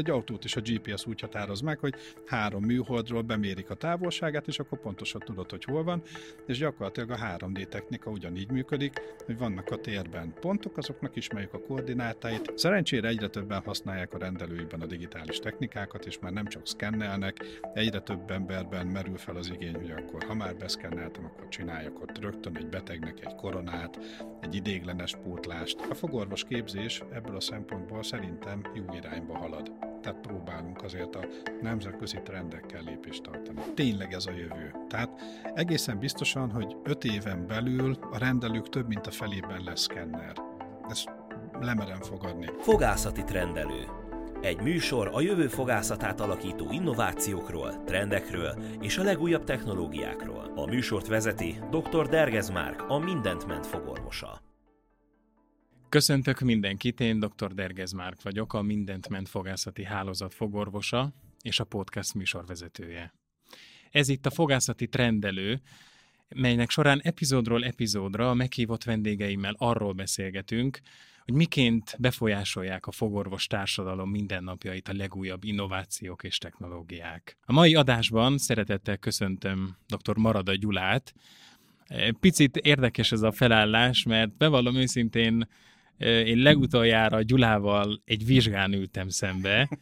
Egy autót is a GPS úgy határoz meg, hogy három műholdról bemérik a távolságát, és akkor pontosan tudod, hogy hol van, és gyakorlatilag a 3D technika ugyanígy működik, hogy vannak a térben pontok, azoknak ismerjük a koordinátáit. Szerencsére egyre többen használják a rendelőikben a digitális technikákat, és már nem csak szkennelnek, egyre több emberben merül fel az igény, hogy akkor ha már beszkenneltem, akkor csináljak ott rögtön egy betegnek egy koronát, egy idéglenes pótlást. A fogorvos képzés ebből a szempontból szerintem jó irányba halad. Tehát próbálunk azért a nemzetközi trendekkel lépést tartani. Tényleg ez a jövő. Tehát egészen biztosan, hogy öt éven belül a rendelők több mint a felében lesz szkenner. Ezt lemerem fogadni. Fogászati trendelő. Egy műsor a jövő fogászatát alakító innovációkról, trendekről és a legújabb technológiákról. A műsort vezeti dr. Dergez Márk, a Mindent Ment fogorvosa. Köszöntök mindenkit, én dr. Dergez Márk vagyok, a Mindent Ment fogászati hálózat fogorvosa és a podcast műsorvezetője. Ez itt a fogászati trendelő, melynek során epizódról epizódra a meghívott vendégeimmel arról beszélgetünk, hogy miként befolyásolják a fogorvos társadalom mindennapjait a legújabb innovációk és technológiák. A mai adásban szeretettel köszöntöm dr. Marada Gyulát. Picit érdekes ez a felállás, mert bevallom őszintén, én legutoljára Gyulával egy vizsgán ültem szembe,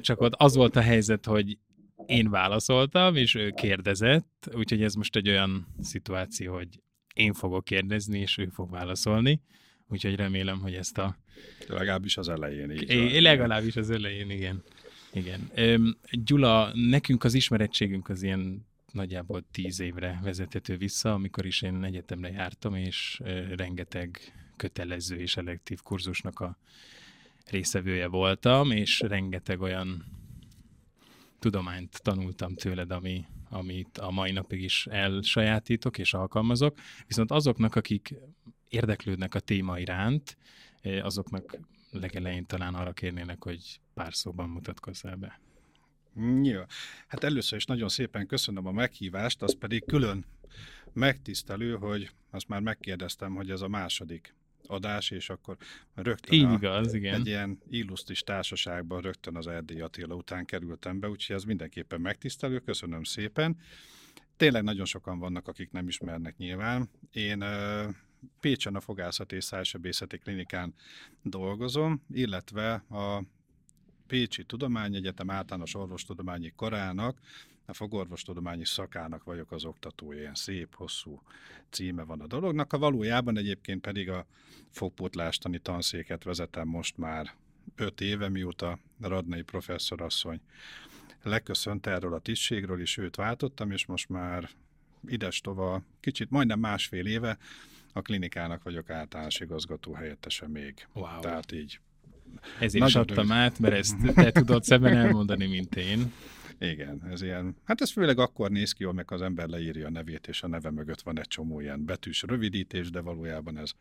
csak ott az volt a helyzet, hogy én válaszoltam, és ő kérdezett, úgyhogy ez most egy olyan szituáció, hogy én fogok kérdezni, és ő fog válaszolni. Úgyhogy remélem, hogy ezt a... Legalábbis az elején. Így é, legalábbis az elején, igen. igen. Gyula, nekünk az ismerettségünk az ilyen nagyjából tíz évre vezethető vissza, amikor is én egyetemre jártam, és rengeteg kötelező és elektív kurzusnak a részevője voltam, és rengeteg olyan tudományt tanultam tőled, ami, amit a mai napig is elsajátítok és alkalmazok, viszont azoknak, akik érdeklődnek a téma iránt, azoknak legelején talán arra kérnének, hogy pár szóban mutatkozzál be. Jó. Hát először is nagyon szépen köszönöm a meghívást, az pedig külön megtisztelő, hogy azt már megkérdeztem, hogy ez a második adás, és akkor rögtön Így a, igaz, igen. egy ilyen illusztris társaságban rögtön az Erdély Attila után kerültem be, úgyhogy ez mindenképpen megtisztelő, köszönöm szépen. Tényleg nagyon sokan vannak, akik nem ismernek nyilván. Én Pécsen a Fogászati és Szájsebészeti Klinikán dolgozom, illetve a Pécsi Tudományegyetem általános orvostudományi karának a fogorvostudományi szakának vagyok az oktatója, ilyen szép, hosszú címe van a dolognak. A valójában egyébként pedig a fogpótlásítani tanszéket vezetem most már öt éve, mióta Radnai professzorasszony leköszönt erről a tisztségről, és őt váltottam, és most már ides tova, kicsit majdnem másfél éve a klinikának vagyok általános igazgató helyettese még. Wow. Tehát így. Ezért is adtam át, mert ezt te tudod szebben elmondani, mint én. Igen, ez ilyen, hát ez főleg akkor néz ki, amikor az ember leírja a nevét, és a neve mögött van egy csomó ilyen betűs rövidítés, de valójában ez,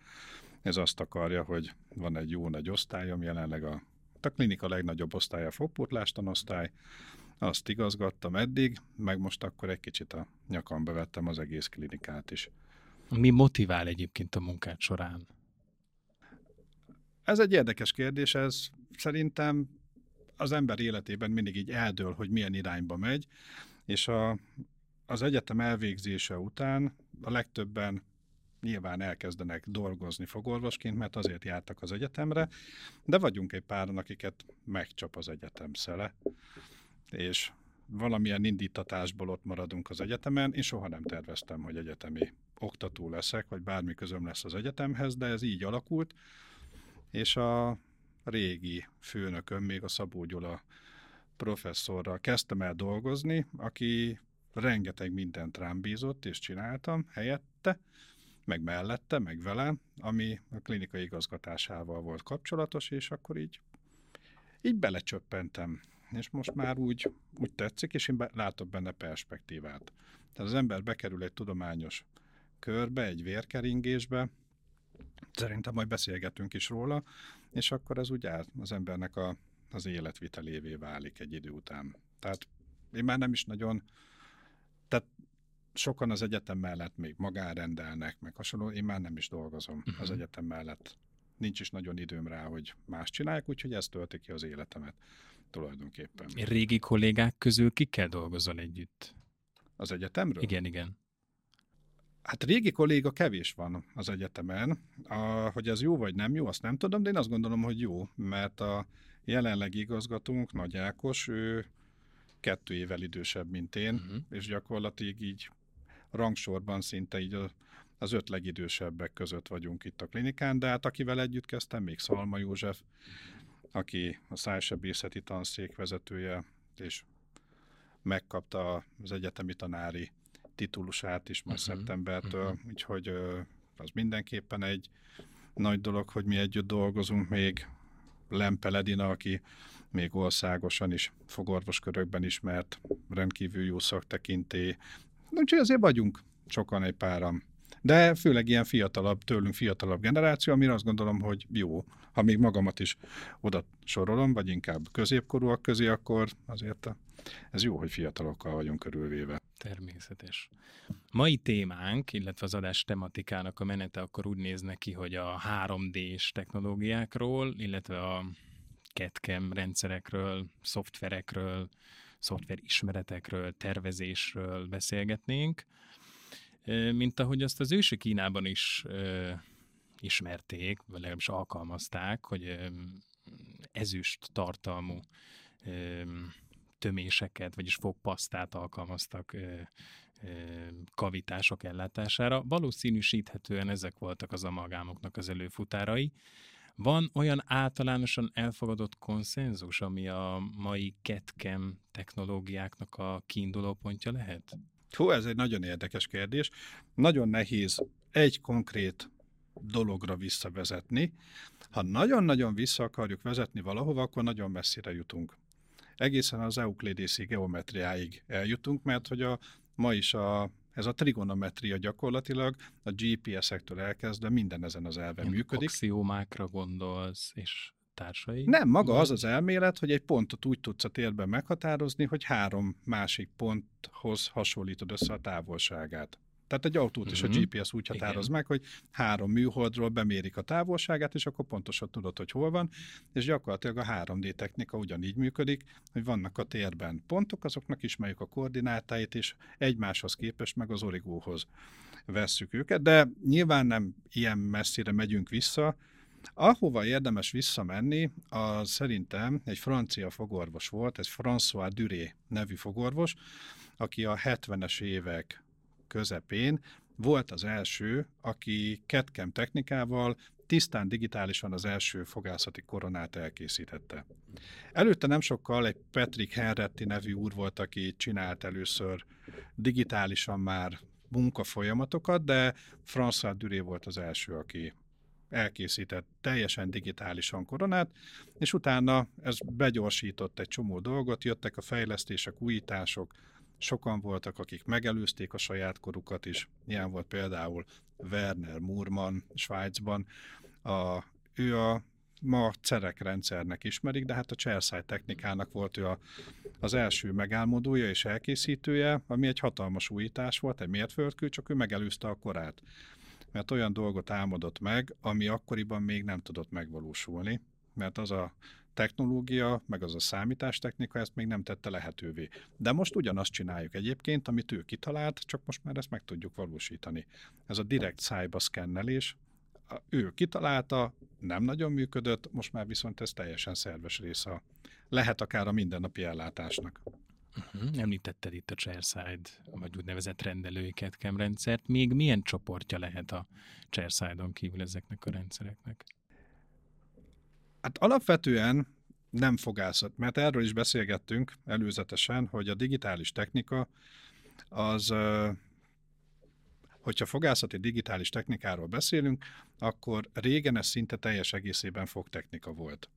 ez azt akarja, hogy van egy jó nagy osztályom, jelenleg a, a klinika legnagyobb osztálya a fogpótlástanosztály, azt igazgattam eddig, meg most akkor egy kicsit a nyakamba vettem az egész klinikát is. Mi motivál egyébként a munkát során? Ez egy érdekes kérdés, ez szerintem az ember életében mindig így eldől, hogy milyen irányba megy, és a, az egyetem elvégzése után a legtöbben nyilván elkezdenek dolgozni fogorvosként, mert azért jártak az egyetemre, de vagyunk egy páran, akiket megcsap az egyetem szele, és valamilyen indítatásból ott maradunk az egyetemen. Én soha nem terveztem, hogy egyetemi oktató leszek, vagy bármi közöm lesz az egyetemhez, de ez így alakult, és a régi főnököm, még a Szabó Gyula professzorral kezdtem el dolgozni, aki rengeteg mindent rám bízott, és csináltam helyette, meg mellette, meg vele, ami a klinikai igazgatásával volt kapcsolatos, és akkor így, így belecsöppentem. És most már úgy, úgy tetszik, és én látok benne perspektívát. Tehát az ember bekerül egy tudományos körbe, egy vérkeringésbe, szerintem majd beszélgetünk is róla, és akkor ez úgy áll az embernek a, az életvitelévé válik egy idő után. Tehát én már nem is nagyon, tehát sokan az egyetem mellett még magánrendelnek, meg hasonló, én már nem is dolgozom uh-huh. az egyetem mellett. Nincs is nagyon időm rá, hogy más csinálják, úgyhogy ez tölti ki az életemet. tulajdonképpen. Régi kollégák közül kikkel dolgozol együtt? Az egyetemről? Igen, igen. Hát régi kolléga kevés van az egyetemen. A, hogy ez jó vagy nem jó, azt nem tudom, de én azt gondolom, hogy jó, mert a jelenlegi igazgatónk, Nagy Ákos, ő kettő évvel idősebb, mint én, uh-huh. és gyakorlatilag így rangsorban szinte így a, az öt legidősebbek között vagyunk itt a klinikán, de hát akivel együtt kezdtem, még Szalma József, aki a szájsebészeti tanszék vezetője, és megkapta az egyetemi tanári titulusát is majd uh-huh. szeptembertől, uh-huh. úgyhogy az mindenképpen egy nagy dolog, hogy mi együtt dolgozunk még. Lempe Ledina, aki még országosan is fogorvoskörökben ismert, rendkívül jó szaktekinté. Úgyhogy azért vagyunk sokan egy páram. De főleg ilyen fiatalabb, tőlünk fiatalabb generáció, amire azt gondolom, hogy jó. Ha még magamat is oda sorolom, vagy inkább középkorúak közé, akkor azért a, ez jó, hogy fiatalokkal vagyunk körülvéve. Természetes. Mai témánk, illetve az adás tematikának a menete akkor úgy néz neki, hogy a 3D-s technológiákról, illetve a CAD-CAM rendszerekről, szoftverekről, szoftverismeretekről, tervezésről beszélgetnénk. Mint ahogy azt az ősi Kínában is ismerték, vagy legalábbis alkalmazták, hogy ezüst tartalmú töméseket, vagyis fogpasztát alkalmaztak kavitások ellátására. Valószínűsíthetően ezek voltak az amalgámoknak az előfutárai. Van olyan általánosan elfogadott konszenzus, ami a mai ketkem technológiáknak a kiinduló pontja lehet? Hú, ez egy nagyon érdekes kérdés. Nagyon nehéz egy konkrét dologra visszavezetni. Ha nagyon-nagyon vissza akarjuk vezetni valahova, akkor nagyon messzire jutunk. Egészen az euklidészi geometriáig eljutunk, mert hogy a, ma is a, ez a trigonometria gyakorlatilag a GPS-ektől elkezdve minden ezen az elven Ilyen működik. Axiomákra gondolsz, és társai? Nem, maga az az elmélet, hogy egy pontot úgy tudsz a térben meghatározni, hogy három másik ponthoz hasonlítod össze a távolságát. Tehát egy autót is a mhm. GPS úgy határoz Igen. meg, hogy három műholdról bemérik a távolságát, és akkor pontosan tudod, hogy hol van, és gyakorlatilag a 3D technika ugyanígy működik, hogy vannak a térben pontok, azoknak ismerjük a koordinátáit, és egymáshoz képest meg az origóhoz vesszük őket, de nyilván nem ilyen messzire megyünk vissza, Ahova érdemes visszamenni, az szerintem egy francia fogorvos volt, egy François Duré nevű fogorvos, aki a 70-es évek közepén volt az első, aki ketkem technikával tisztán digitálisan az első fogászati koronát elkészítette. Előtte nem sokkal egy Patrick Henretti nevű úr volt, aki csinált először digitálisan már munkafolyamatokat, de François Duré volt az első, aki elkészített teljesen digitálisan koronát, és utána ez begyorsított egy csomó dolgot, jöttek a fejlesztések, újítások, sokan voltak, akik megelőzték a saját korukat is. Ilyen volt például Werner Murman Svájcban. A, ő a ma cerek rendszernek ismerik, de hát a Cserszáj technikának volt ő a, az első megálmodója és elkészítője, ami egy hatalmas újítás volt, egy mértföldkő, csak ő megelőzte a korát. Mert olyan dolgot álmodott meg, ami akkoriban még nem tudott megvalósulni, mert az a technológia, meg az a számítástechnika ezt még nem tette lehetővé. De most ugyanazt csináljuk egyébként, amit ő kitalált, csak most már ezt meg tudjuk valósítani. Ez a direkt szájba szkennelés, ő kitalálta, nem nagyon működött, most már viszont ez teljesen szerves része. Lehet akár a mindennapi ellátásnak. Uh-huh. Említetted itt a Chairside, vagy úgynevezett rendelői rendszert. Még milyen csoportja lehet a Chairside-on kívül ezeknek a rendszereknek? Hát alapvetően nem fogászat, mert erről is beszélgettünk előzetesen, hogy a digitális technika az, hogyha fogászati digitális technikáról beszélünk, akkor régen ez szinte teljes egészében fogtechnika volt.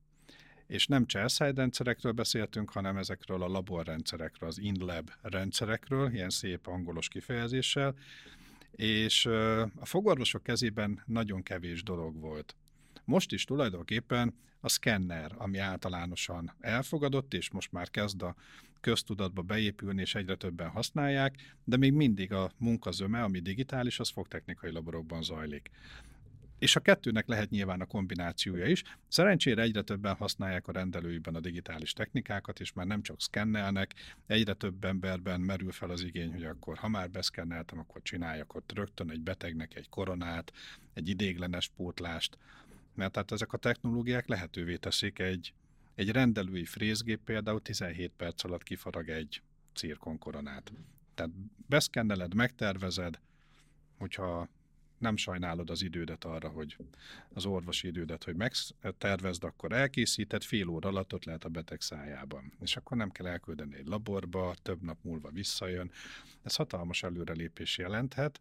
És nem chairside rendszerekről beszéltünk, hanem ezekről a laborrendszerekről, az in-lab rendszerekről, ilyen szép angolos kifejezéssel, és a fogorvosok kezében nagyon kevés dolog volt. Most is tulajdonképpen a szkenner, ami általánosan elfogadott, és most már kezd a köztudatba beépülni, és egyre többen használják, de még mindig a munkazöme, ami digitális, az fogtechnikai laborokban zajlik. és a kettőnek lehet nyilván a kombinációja is. Szerencsére egyre többen használják a rendelőjükben a digitális technikákat, és már nem csak szkennelnek, egyre több emberben merül fel az igény, hogy akkor ha már beszkenneltem, akkor csináljak ott rögtön egy betegnek egy koronát, egy idéglenes pótlást, mert hát ezek a technológiák lehetővé teszik egy, egy rendelői frézgép például 17 perc alatt kifarag egy cirkonkoronát. Tehát beszkenneled, megtervezed, hogyha nem sajnálod az idődet arra, hogy az orvosi idődet, hogy megtervezd, akkor elkészíted, fél óra alatt ott lehet a beteg szájában. És akkor nem kell elküldeni egy laborba, több nap múlva visszajön. Ez hatalmas előrelépés jelenthet,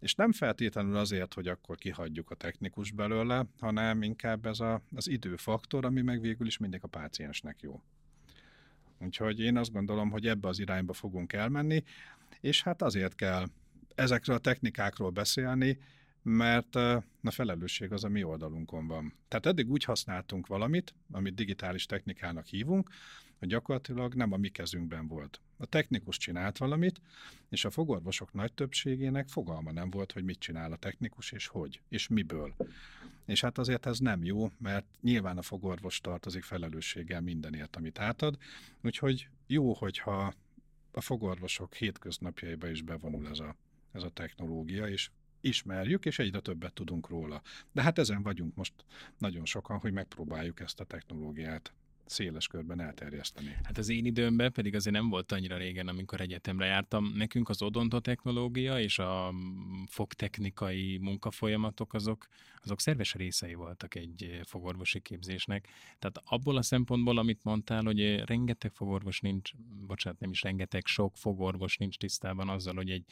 és nem feltétlenül azért, hogy akkor kihagyjuk a technikus belőle, hanem inkább ez a, az időfaktor, ami meg végül is mindig a páciensnek jó. Úgyhogy én azt gondolom, hogy ebbe az irányba fogunk elmenni, és hát azért kell ezekről a technikákról beszélni, mert a felelősség az a mi oldalunkon van. Tehát eddig úgy használtunk valamit, amit digitális technikának hívunk, hogy gyakorlatilag nem a mi kezünkben volt. A technikus csinált valamit, és a fogorvosok nagy többségének fogalma nem volt, hogy mit csinál a technikus, és hogy, és miből. És hát azért ez nem jó, mert nyilván a fogorvos tartozik felelősséggel mindenért, amit átad, úgyhogy jó, hogyha a fogorvosok hétköznapjaiba is bevonul ez a ez a technológia, és ismerjük, és egyre többet tudunk róla. De hát ezen vagyunk most nagyon sokan, hogy megpróbáljuk ezt a technológiát széles körben elterjeszteni. Hát az én időmben pedig azért nem volt annyira régen, amikor egyetemre jártam. Nekünk az odontotechnológia és a fogtechnikai munkafolyamatok azok, azok szerves részei voltak egy fogorvosi képzésnek. Tehát abból a szempontból, amit mondtál, hogy rengeteg fogorvos nincs, bocsánat, nem is rengeteg, sok fogorvos nincs tisztában azzal, hogy egy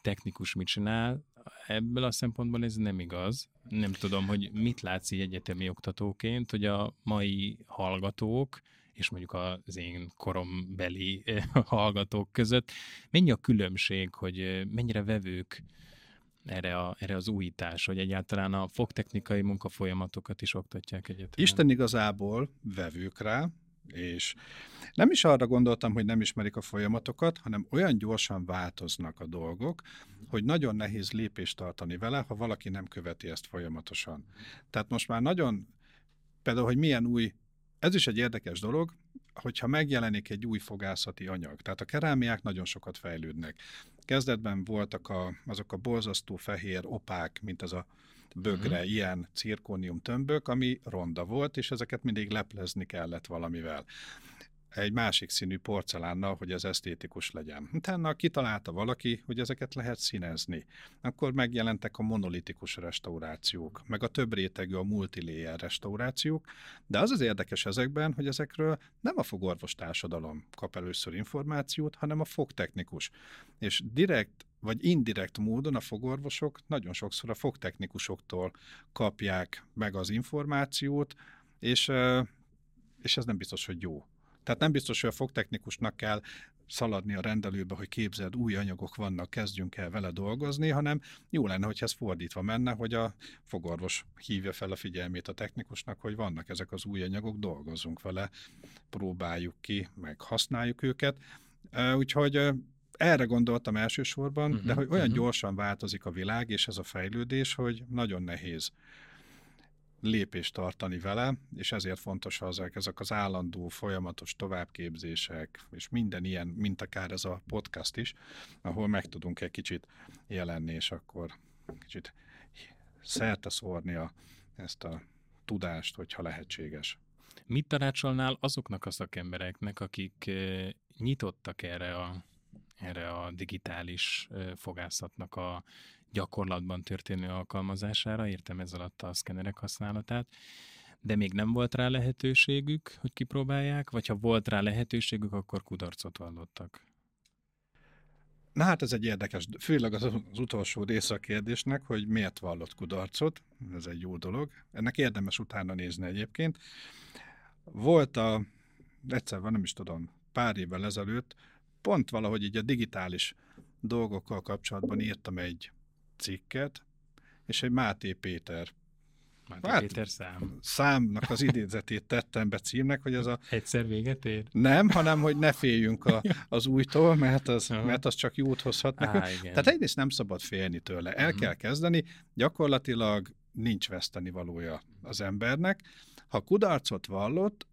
technikus mit csinál, ebből a szempontból ez nem igaz. Nem tudom, hogy mit látsz így egyetemi oktatóként, hogy a mai hallgatók, és mondjuk az én korombeli eh, hallgatók között, mennyi a különbség, hogy eh, mennyire vevők erre, a, erre az újítás, hogy egyáltalán a fogtechnikai munkafolyamatokat is oktatják egyetemen? Isten igazából vevők rá, és nem is arra gondoltam, hogy nem ismerik a folyamatokat, hanem olyan gyorsan változnak a dolgok, hogy nagyon nehéz lépést tartani vele, ha valaki nem követi ezt folyamatosan. Tehát most már nagyon, például, hogy milyen új, ez is egy érdekes dolog, hogyha megjelenik egy új fogászati anyag. Tehát a kerámiák nagyon sokat fejlődnek. Kezdetben voltak a, azok a borzasztó fehér opák, mint az a bögre uh-huh. ilyen cirkónium tömbök, ami ronda volt, és ezeket mindig leplezni kellett valamivel egy másik színű porcelánnal, hogy ez esztétikus legyen. Utána kitalálta valaki, hogy ezeket lehet színezni. Akkor megjelentek a monolitikus restaurációk, meg a több rétegű, a multilayer restaurációk, de az az érdekes ezekben, hogy ezekről nem a fogorvos társadalom kap először információt, hanem a fogtechnikus. És direkt vagy indirekt módon a fogorvosok nagyon sokszor a fogtechnikusoktól kapják meg az információt, és, és ez nem biztos, hogy jó. Tehát nem biztos, hogy a fogtechnikusnak kell szaladni a rendelőbe, hogy képzeld, új anyagok vannak, kezdjünk el vele dolgozni, hanem jó lenne, hogy ez fordítva menne, hogy a fogorvos hívja fel a figyelmét a technikusnak, hogy vannak ezek az új anyagok, dolgozzunk vele, próbáljuk ki, meg használjuk őket. Úgyhogy erre gondoltam elsősorban, uh-huh, de mhm, hogy olyan uh-huh. gyorsan változik a világ és ez a fejlődés, hogy nagyon nehéz lépést tartani vele, és ezért fontos ezek, ezek az állandó, folyamatos továbbképzések, és minden ilyen, mint akár ez a podcast is, ahol meg tudunk egy kicsit jelenni, és akkor kicsit szerte szórni a, ezt a tudást, hogyha lehetséges. Mit tanácsolnál azoknak a szakembereknek, akik eh, nyitottak erre a, erre a digitális fogászatnak a gyakorlatban történő alkalmazására, értem ez alatt a szkenerek használatát, de még nem volt rá lehetőségük, hogy kipróbálják, vagy ha volt rá lehetőségük, akkor kudarcot vallottak? Na hát ez egy érdekes, főleg az, az utolsó része a kérdésnek, hogy miért vallott kudarcot, ez egy jó dolog. Ennek érdemes utána nézni egyébként. Volt a, egyszer van, nem is tudom, pár évvel ezelőtt, pont valahogy így a digitális dolgokkal kapcsolatban írtam egy cikket, és egy Máté Péter Máté hát, Péter szám. Számnak az idézetét tettem be címnek, hogy ez a... Egyszer véget ér? Nem, hanem hogy ne féljünk a, az újtól, mert az, uh-huh. mert az csak jót hozhat nekünk. Ah, Tehát egyrészt nem szabad félni tőle. El uh-huh. kell kezdeni. Gyakorlatilag nincs veszteni valója az embernek. Ha kudarcot vallott,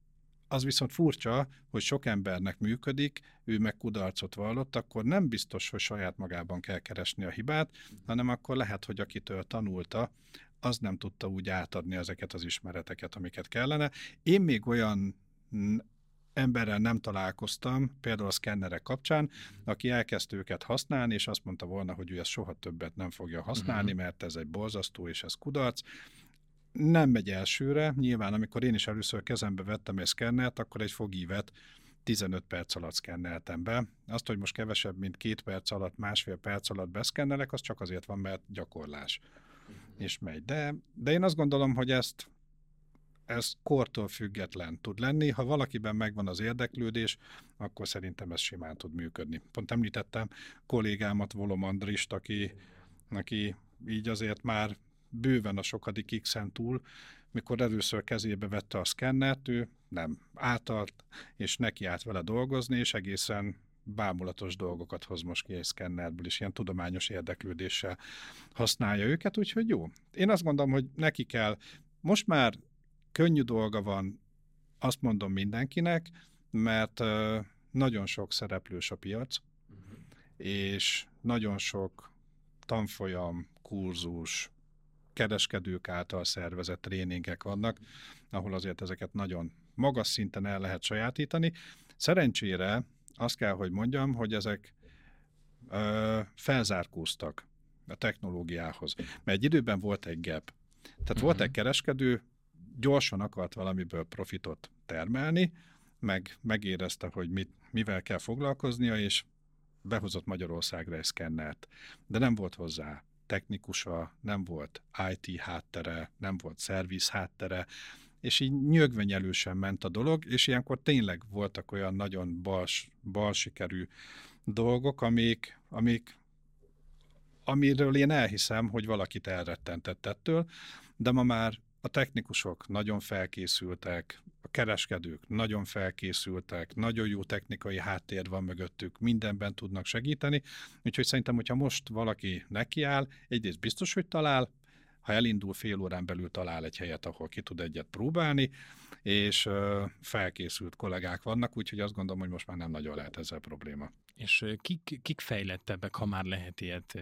az viszont furcsa, hogy sok embernek működik, ő meg kudarcot vallott, akkor nem biztos, hogy saját magában kell keresni a hibát, hanem akkor lehet, hogy akitől tanulta, az nem tudta úgy átadni ezeket az ismereteket, amiket kellene. Én még olyan emberrel nem találkoztam, például a szkennerek kapcsán, aki elkezdte őket használni, és azt mondta volna, hogy ő ezt soha többet nem fogja használni, uh-huh. mert ez egy borzasztó, és ez kudarc. Nem megy elsőre. Nyilván, amikor én is először kezembe vettem egy szkennert, akkor egy fogívet 15 perc alatt szkenneltem be. Azt, hogy most kevesebb, mint két perc alatt, másfél perc alatt beszkennelek, az csak azért van, mert gyakorlás. Uh-huh. És megy. De, de én azt gondolom, hogy ezt ez kortól független tud lenni. Ha valakiben megvan az érdeklődés, akkor szerintem ez simán tud működni. Pont említettem kollégámat, Volom Andrist, aki, aki így azért már bőven a sokadik x túl, mikor először kezébe vette a szkennert, ő nem átalt, és neki állt vele dolgozni, és egészen bámulatos dolgokat hoz most ki egy szkennerből, és ilyen tudományos érdeklődéssel használja őket, úgyhogy jó. Én azt gondolom, hogy neki kell, most már könnyű dolga van, azt mondom mindenkinek, mert nagyon sok szereplős a piac, uh-huh. és nagyon sok tanfolyam, kurzus, kereskedők által szervezett tréningek vannak, ahol azért ezeket nagyon magas szinten el lehet sajátítani. Szerencsére azt kell, hogy mondjam, hogy ezek ö, felzárkóztak a technológiához. Mert egy időben volt egy gap. Tehát uh-huh. volt egy kereskedő, gyorsan akart valamiből profitot termelni, meg megérezte, hogy mit, mivel kell foglalkoznia, és behozott Magyarországra egy szkennert. De nem volt hozzá technikusa, nem volt IT háttere, nem volt szerviz háttere, és így nyögvenyelősen ment a dolog, és ilyenkor tényleg voltak olyan nagyon bals, bal sikerű dolgok, amik, amik amiről én elhiszem, hogy valakit elrettentett ettől, de ma már a technikusok nagyon felkészültek, kereskedők nagyon felkészültek, nagyon jó technikai háttér van mögöttük, mindenben tudnak segíteni, úgyhogy szerintem, hogyha most valaki nekiáll, egyrészt biztos, hogy talál, ha elindul fél órán belül talál egy helyet, ahol ki tud egyet próbálni, és felkészült kollégák vannak, úgyhogy azt gondolom, hogy most már nem nagyon lehet ezzel probléma. És kik, kik fejlettebbek, ha már lehet ilyet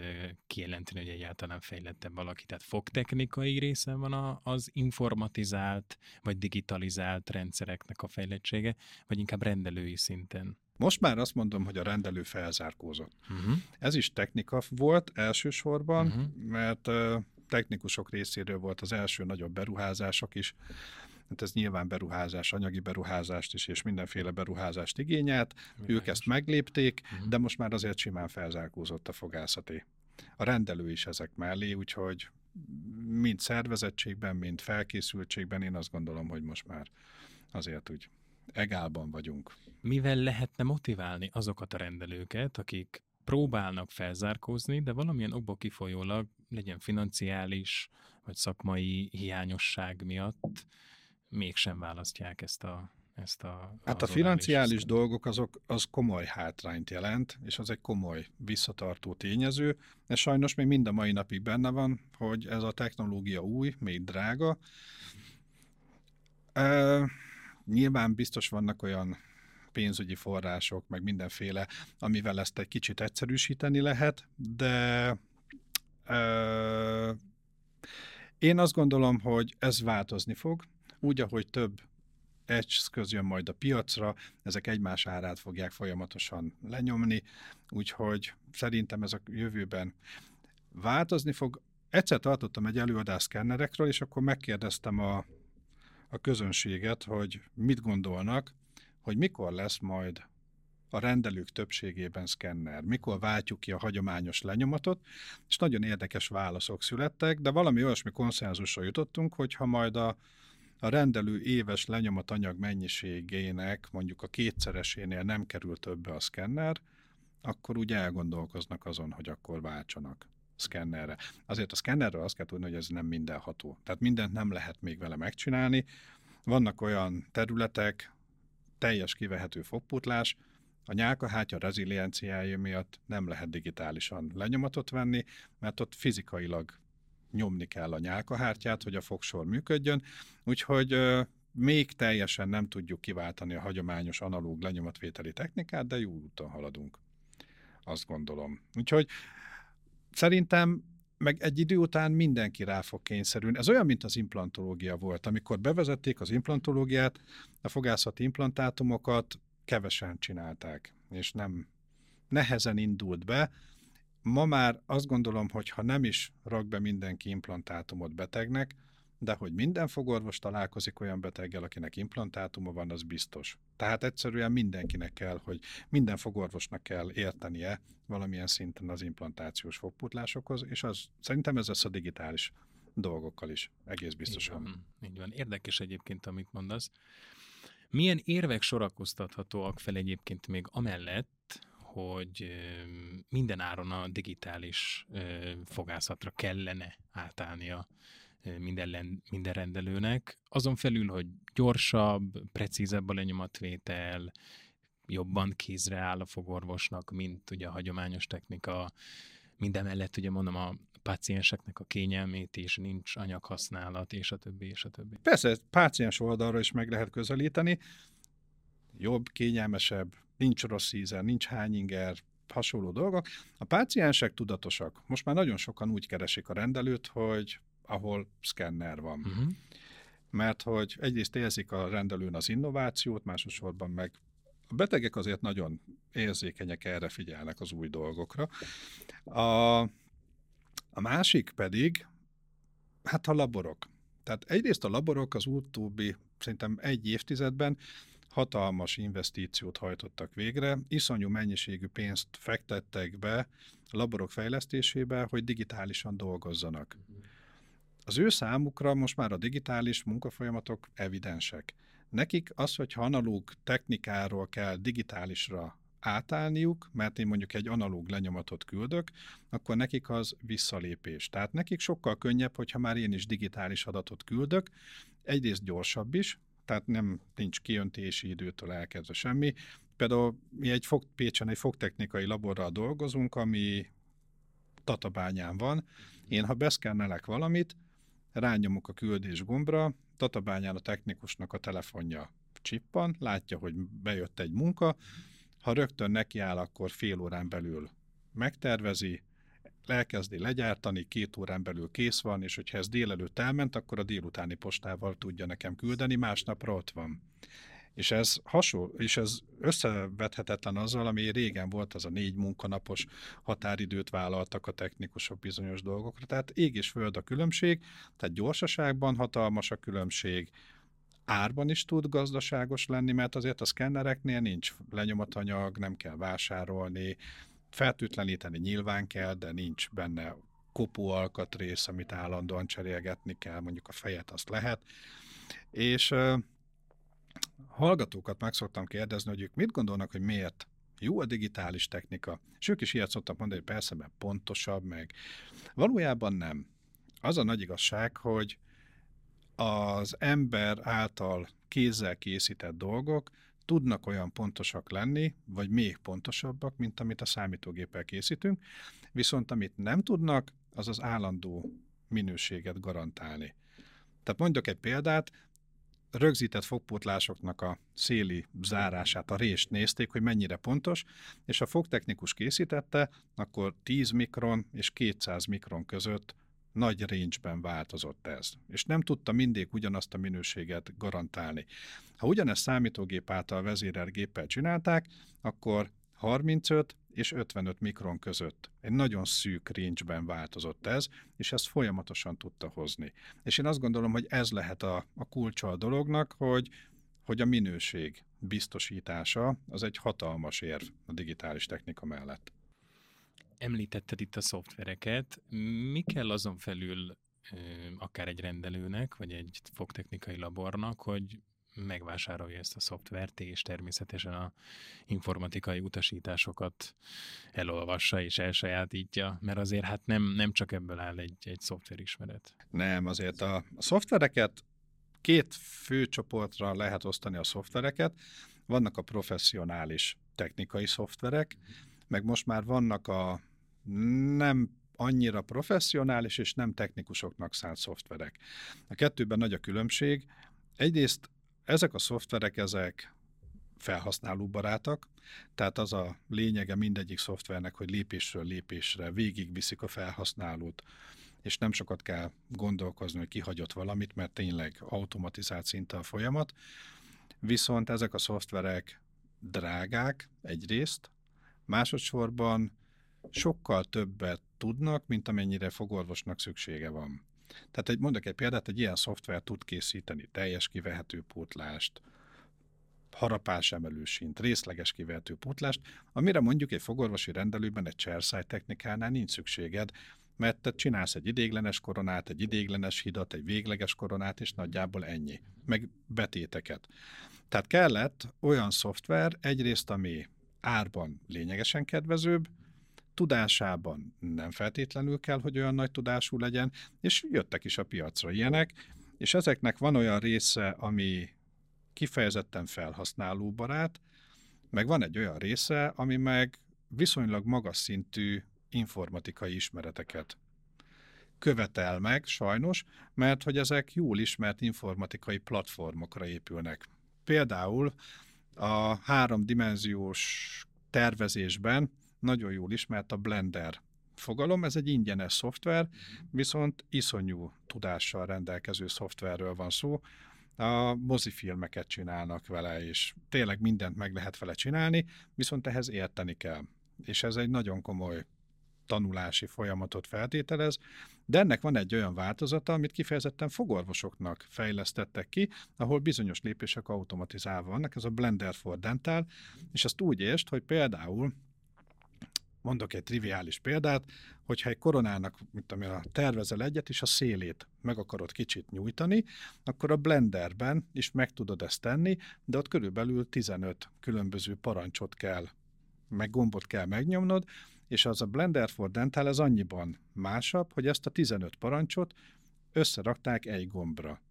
kijelenteni, hogy egyáltalán fejlettebb valaki? Tehát fogtechnikai része van a, az informatizált vagy digitalizált rendszereknek a fejlettsége, vagy inkább rendelői szinten? Most már azt mondom, hogy a rendelő felzárkózott. Uh-huh. Ez is technika volt elsősorban, uh-huh. mert technikusok részéről volt az első nagyobb beruházások is, hát ez nyilván beruházás, anyagi beruházást is, és mindenféle beruházást igényelt. Milyen ők ezt meglépték, uh-huh. de most már azért simán felzárkózott a fogászati. A rendelő is ezek mellé, úgyhogy mind szervezettségben, mind felkészültségben én azt gondolom, hogy most már azért úgy egálban vagyunk. Mivel lehetne motiválni azokat a rendelőket, akik próbálnak felzárkózni, de valamilyen okból kifolyólag legyen financiális vagy szakmai hiányosság miatt mégsem választják ezt a ezt a, hát a financiális dolgok azok, az komoly hátrányt jelent, és az egy komoly visszatartó tényező, de sajnos még mind a mai napig benne van, hogy ez a technológia új, még drága. E, nyilván biztos vannak olyan pénzügyi források, meg mindenféle, amivel ezt egy kicsit egyszerűsíteni lehet, de e, én azt gondolom, hogy ez változni fog, úgy, ahogy több eszköz jön majd a piacra, ezek egymás árát fogják folyamatosan lenyomni, úgyhogy szerintem ez a jövőben változni fog. Egyszer tartottam egy előadást szkennerekről, és akkor megkérdeztem a, a közönséget, hogy mit gondolnak, hogy mikor lesz majd a rendelők többségében szkenner, mikor váltjuk ki a hagyományos lenyomatot, és nagyon érdekes válaszok születtek, de valami olyasmi konszenzusra jutottunk, hogy ha majd a a rendelő éves lenyomatanyag mennyiségének mondjuk a kétszeresénél nem kerül többe a szkenner, akkor úgy elgondolkoznak azon, hogy akkor váltsanak szkennerre. Azért a szkennerről azt kell tudni, hogy ez nem mindenható. Tehát mindent nem lehet még vele megcsinálni. Vannak olyan területek, teljes kivehető fogputlás, a nyálkahátya rezilienciája miatt nem lehet digitálisan lenyomatot venni, mert ott fizikailag nyomni kell a nyálkahártyát, hogy a fogsor működjön, úgyhogy még teljesen nem tudjuk kiváltani a hagyományos analóg lenyomatvételi technikát, de jó úton haladunk. Azt gondolom. Úgyhogy szerintem meg egy idő után mindenki rá fog kényszerülni. Ez olyan, mint az implantológia volt. Amikor bevezették az implantológiát, a fogászati implantátumokat kevesen csinálták, és nem nehezen indult be. Ma már azt gondolom, hogy ha nem is rak be mindenki implantátumot betegnek, de hogy minden fogorvos találkozik olyan beteggel, akinek implantátuma van, az biztos. Tehát egyszerűen mindenkinek kell, hogy minden fogorvosnak kell értenie valamilyen szinten az implantációs fogputlásokhoz, és az szerintem ez lesz a digitális dolgokkal is, egész biztosan. Így van, így van. Érdekes egyébként, amit mondasz. Milyen érvek sorakoztathatóak fel egyébként még amellett, hogy minden áron a digitális fogászatra kellene átállnia minden, minden rendelőnek. Azon felül, hogy gyorsabb, precízebb a lenyomatvétel, jobban kézre áll a fogorvosnak, mint ugye a hagyományos technika. Minden mellett ugye mondom a pácienseknek a kényelmét is, nincs anyaghasználat, és a többi, és a többi. Persze, páciens oldalra is meg lehet közelíteni. Jobb, kényelmesebb, nincs rossz íze, nincs hányinger, hasonló dolgok. A páciensek tudatosak. Most már nagyon sokan úgy keresik a rendelőt, hogy ahol szkenner van. Uh-huh. Mert hogy egyrészt érzik a rendelőn az innovációt, másosorban meg a betegek azért nagyon érzékenyek, erre figyelnek az új dolgokra. A, a másik pedig, hát a laborok. Tehát egyrészt a laborok az utóbbi, szerintem egy évtizedben hatalmas investíciót hajtottak végre, iszonyú mennyiségű pénzt fektettek be laborok fejlesztésébe, hogy digitálisan dolgozzanak. Az ő számukra most már a digitális munkafolyamatok evidensek. Nekik az, hogy analóg technikáról kell digitálisra átállniuk, mert én mondjuk egy analóg lenyomatot küldök, akkor nekik az visszalépés. Tehát nekik sokkal könnyebb, hogyha már én is digitális adatot küldök, egyrészt gyorsabb is, tehát nem nincs kijöntési időtől elkezdve semmi. Például mi egy fog, Pécsen egy fogtechnikai laborral dolgozunk, ami Tatabányán van. Én, ha beszkennelek valamit, rányomok a küldés gombra, Tatabányán a technikusnak a telefonja csippan, látja, hogy bejött egy munka, ha rögtön nekiáll, akkor fél órán belül megtervezi, elkezdi legyártani, két órán belül kész van, és hogyha ez délelőtt elment, akkor a délutáni postával tudja nekem küldeni, másnapra ott van. És ez hasonló, és ez összevethetetlen azzal, ami régen volt, az a négy munkanapos határidőt vállaltak a technikusok bizonyos dolgokra. Tehát ég és föld a különbség, tehát gyorsaságban hatalmas a különbség, árban is tud gazdaságos lenni, mert azért a szkennereknél nincs lenyomatanyag, nem kell vásárolni, fertőtleníteni nyilván kell, de nincs benne kopó alkatrész, amit állandóan cserélgetni kell, mondjuk a fejet azt lehet. És hallgatókat meg szoktam kérdezni, hogy ők mit gondolnak, hogy miért jó a digitális technika, és ők is ilyet szoktak mondani, hogy persze, mert pontosabb, meg valójában nem. Az a nagy igazság, hogy az ember által kézzel készített dolgok tudnak olyan pontosak lenni, vagy még pontosabbak, mint amit a számítógéppel készítünk, viszont amit nem tudnak, az az állandó minőséget garantálni. Tehát mondok egy példát, rögzített fogpótlásoknak a széli zárását, a rést nézték, hogy mennyire pontos, és a fogtechnikus készítette, akkor 10 mikron és 200 mikron között nagy range-ben változott ez, és nem tudta mindig ugyanazt a minőséget garantálni. Ha ugyanezt számítógép által vezérelt géppel csinálták, akkor 35 és 55 mikron között. Egy nagyon szűk range-ben változott ez, és ezt folyamatosan tudta hozni. És én azt gondolom, hogy ez lehet a, a kulcsa a dolognak, hogy, hogy a minőség biztosítása az egy hatalmas érv a digitális technika mellett. Említetted itt a szoftvereket. Mi kell azon felül akár egy rendelőnek, vagy egy fogtechnikai labornak, hogy megvásárolja ezt a szoftvert, és természetesen a informatikai utasításokat elolvassa és elsajátítja, mert azért hát nem, nem csak ebből áll egy, egy szoftverismeret. Nem, azért a, a szoftvereket két fő csoportra lehet osztani a szoftvereket. Vannak a professzionális technikai szoftverek, meg most már vannak a nem annyira professzionális és nem technikusoknak szánt szoftverek. A kettőben nagy a különbség. Egyrészt ezek a szoftverek, ezek felhasználóbarátak, tehát az a lényege mindegyik szoftvernek, hogy lépésről lépésre végigviszik a felhasználót, és nem sokat kell gondolkozni, hogy kihagyott valamit, mert tényleg automatizált szinte a folyamat. Viszont ezek a szoftverek drágák egyrészt, másodszorban sokkal többet tudnak, mint amennyire fogorvosnak szüksége van. Tehát egy, mondok egy példát, egy ilyen szoftver tud készíteni teljes kivehető pótlást, harapás emelősint, részleges kivehető pótlást, amire mondjuk egy fogorvosi rendelőben egy chairsight technikánál nincs szükséged, mert te csinálsz egy idéglenes koronát, egy idéglenes hidat, egy végleges koronát, és nagyjából ennyi, meg betéteket. Tehát kellett olyan szoftver, egyrészt, ami árban lényegesen kedvezőbb, tudásában nem feltétlenül kell, hogy olyan nagy tudású legyen, és jöttek is a piacra ilyenek, és ezeknek van olyan része, ami kifejezetten felhasználóbarát, meg van egy olyan része, ami meg viszonylag magas szintű informatikai ismereteket követel meg, sajnos, mert hogy ezek jól ismert informatikai platformokra épülnek. Például a háromdimenziós tervezésben nagyon jól ismert a Blender fogalom, ez egy ingyenes szoftver, viszont iszonyú tudással rendelkező szoftverről van szó. A mozifilmeket csinálnak vele, és tényleg mindent meg lehet vele csinálni, viszont ehhez érteni kell. És ez egy nagyon komoly tanulási folyamatot feltételez, de ennek van egy olyan változata, amit kifejezetten fogorvosoknak fejlesztettek ki, ahol bizonyos lépések automatizálva vannak, ez a Blender for Dental, és azt úgy értsd, hogy például mondok egy triviális példát, hogyha egy koronának, mint tudom a tervezel egyet, és a szélét meg akarod kicsit nyújtani, akkor a blenderben is meg tudod ezt tenni, de ott körülbelül 15 különböző parancsot kell, meg gombot kell megnyomnod, és az a Blender for Dental ez annyiban másabb, hogy ezt a 15 parancsot összerakták egy gombra.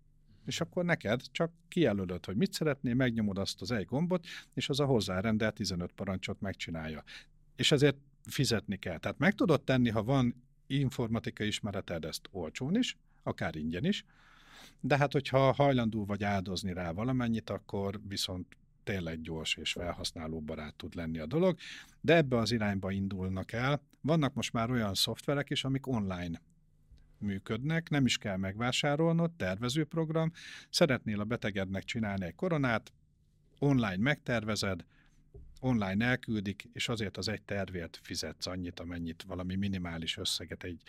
És akkor neked csak kijelölöd, hogy mit szeretnél, megnyomod azt az egy gombot, és az a hozzárendelt 15 parancsot megcsinálja. És ezért fizetni kell. Tehát meg tudod tenni, ha van informatikai ismereted, ezt olcsón is, akár ingyen is, de hát hogyha hajlandó vagy áldozni rá valamennyit, akkor viszont tényleg gyors és felhasználóbarát tud lenni a dolog, de ebbe az irányba indulnak el. Vannak most már olyan szoftverek is, amik online működnek, nem is kell megvásárolnod, tervezőprogram, szeretnél a betegednek csinálni egy koronát, online megtervezed, online elküldik, és azért az egy tervért fizetsz annyit, amennyit valami minimális összeget egy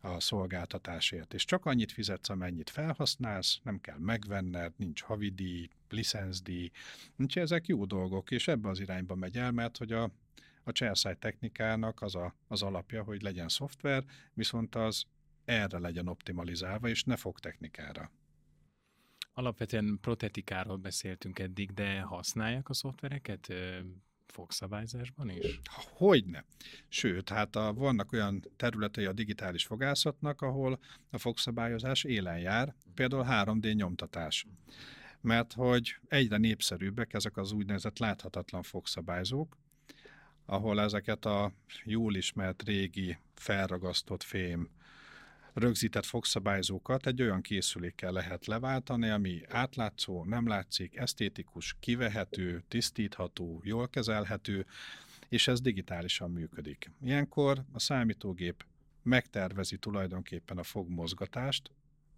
a szolgáltatásért, és csak annyit fizetsz, amennyit felhasználsz, nem kell megvenned, nincs havidíj, licenszdíj, nincs ezek jó dolgok, és ebbe az irányba megy el, mert hogy a, a chair technikának az, a, az alapja, hogy legyen szoftver, viszont az erre legyen optimalizálva, és ne fog technikára. Alapvetően protetikáról beszéltünk eddig, de használják a szoftvereket fogszabályzásban is? Hogyne. Sőt, hát a, vannak olyan területei a digitális fogászatnak, ahol a fogszabályozás élen jár, például 3D nyomtatás. Mert hogy egyre népszerűbbek ezek az úgynevezett láthatatlan fogszabályzók, ahol ezeket a jól ismert régi felragasztott fém rögzített fogszabályzókat egy olyan készülékkel lehet leváltani, ami átlátszó, nem látszik, esztétikus, kivehető, tisztítható, jól kezelhető, és ez digitálisan működik. Ilyenkor a számítógép megtervezi tulajdonképpen a fogmozgatást,